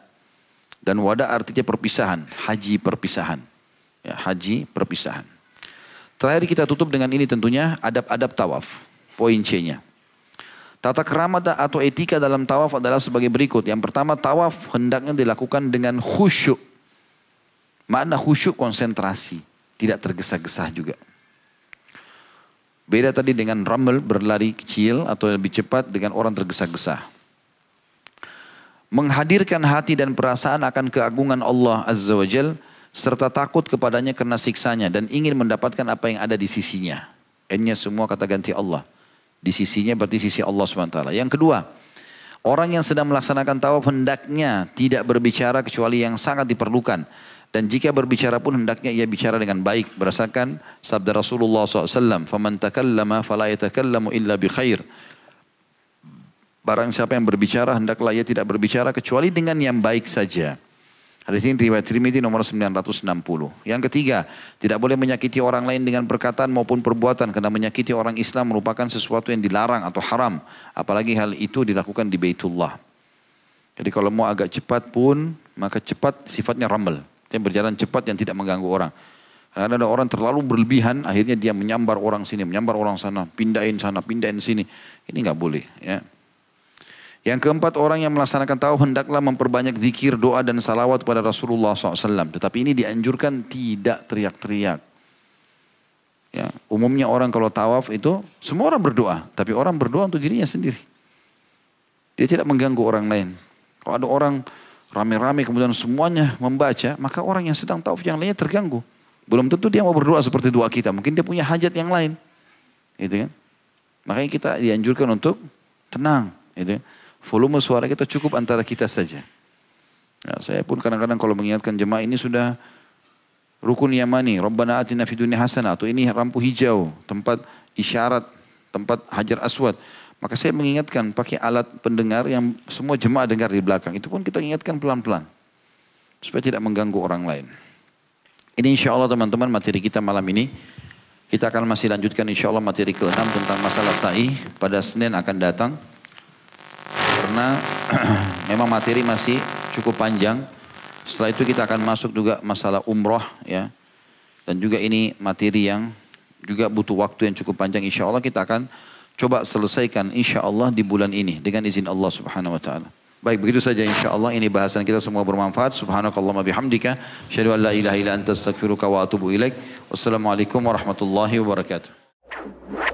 Dan wada artinya perpisahan, haji perpisahan. Ya, haji perpisahan. Terakhir kita tutup dengan ini tentunya adab-adab tawaf. Poin C-nya. Tata kerama atau etika dalam tawaf adalah sebagai berikut. Yang pertama tawaf hendaknya dilakukan dengan khusyuk. Makna khusyuk konsentrasi. Tidak tergesa-gesa juga. Beda tadi dengan ramel berlari kecil atau lebih cepat dengan orang tergesa-gesa. Menghadirkan hati dan perasaan akan keagungan Allah Azza wa Jal serta takut kepadanya karena siksanya dan ingin mendapatkan apa yang ada di sisinya. N-nya semua kata ganti Allah. Di sisinya berarti sisi Allah SWT. Yang kedua, orang yang sedang melaksanakan tawaf hendaknya tidak berbicara kecuali yang sangat diperlukan. Dan jika berbicara pun hendaknya ia bicara dengan baik berdasarkan sabda Rasulullah SAW. Faman takallama fala yatakallamu illa bi khair. Barang siapa yang berbicara hendaklah ia tidak berbicara kecuali dengan yang baik saja. Hadis ini riwayat Tirmidzi nomor 960. Yang ketiga, tidak boleh menyakiti orang lain dengan perkataan maupun perbuatan karena menyakiti orang Islam merupakan sesuatu yang dilarang atau haram, apalagi hal itu dilakukan di Baitullah. Jadi kalau mau agak cepat pun, maka cepat sifatnya rambel. Yang berjalan cepat yang tidak mengganggu orang. Karena ada orang terlalu berlebihan, akhirnya dia menyambar orang sini, menyambar orang sana, pindahin sana, pindahin sini. Ini nggak boleh. Ya. Yang keempat orang yang melaksanakan tawaf hendaklah memperbanyak zikir, doa dan salawat kepada Rasulullah SAW. Tetapi ini dianjurkan tidak teriak-teriak. Ya, umumnya orang kalau tawaf itu semua orang berdoa, tapi orang berdoa untuk dirinya sendiri. Dia tidak mengganggu orang lain. Kalau ada orang rame-rame kemudian semuanya membaca, maka orang yang sedang tawaf yang lainnya terganggu. Belum tentu dia mau berdoa seperti doa kita, mungkin dia punya hajat yang lain. Gitu kan? Makanya kita dianjurkan untuk tenang, gitu kan? volume suara kita cukup antara kita saja. Ya, saya pun kadang-kadang kalau mengingatkan jemaah ini sudah rukun yamani, Rabbana atina fid dunya hasanah atau ini lampu hijau, tempat isyarat, tempat hajar aswad. Maka saya mengingatkan pakai alat pendengar yang semua jemaah dengar di belakang. Itu pun kita ingatkan pelan-pelan. Supaya tidak mengganggu orang lain. Ini insya Allah teman-teman materi kita malam ini. Kita akan masih lanjutkan insya Allah materi ke-6 tentang masalah sa'i. Pada Senin akan datang karena memang materi masih cukup panjang. Setelah itu kita akan masuk juga masalah umroh ya. Dan juga ini materi yang juga butuh waktu yang cukup panjang. Insya Allah kita akan coba selesaikan insya Allah di bulan ini dengan izin Allah subhanahu wa ta'ala. Baik begitu saja insya Allah ini bahasan kita semua bermanfaat. Subhanakallah bihamdika. Syahadu an la ilaha illa anta astaghfiruka wa atubu ilaik. Wassalamualaikum warahmatullahi wabarakatuh.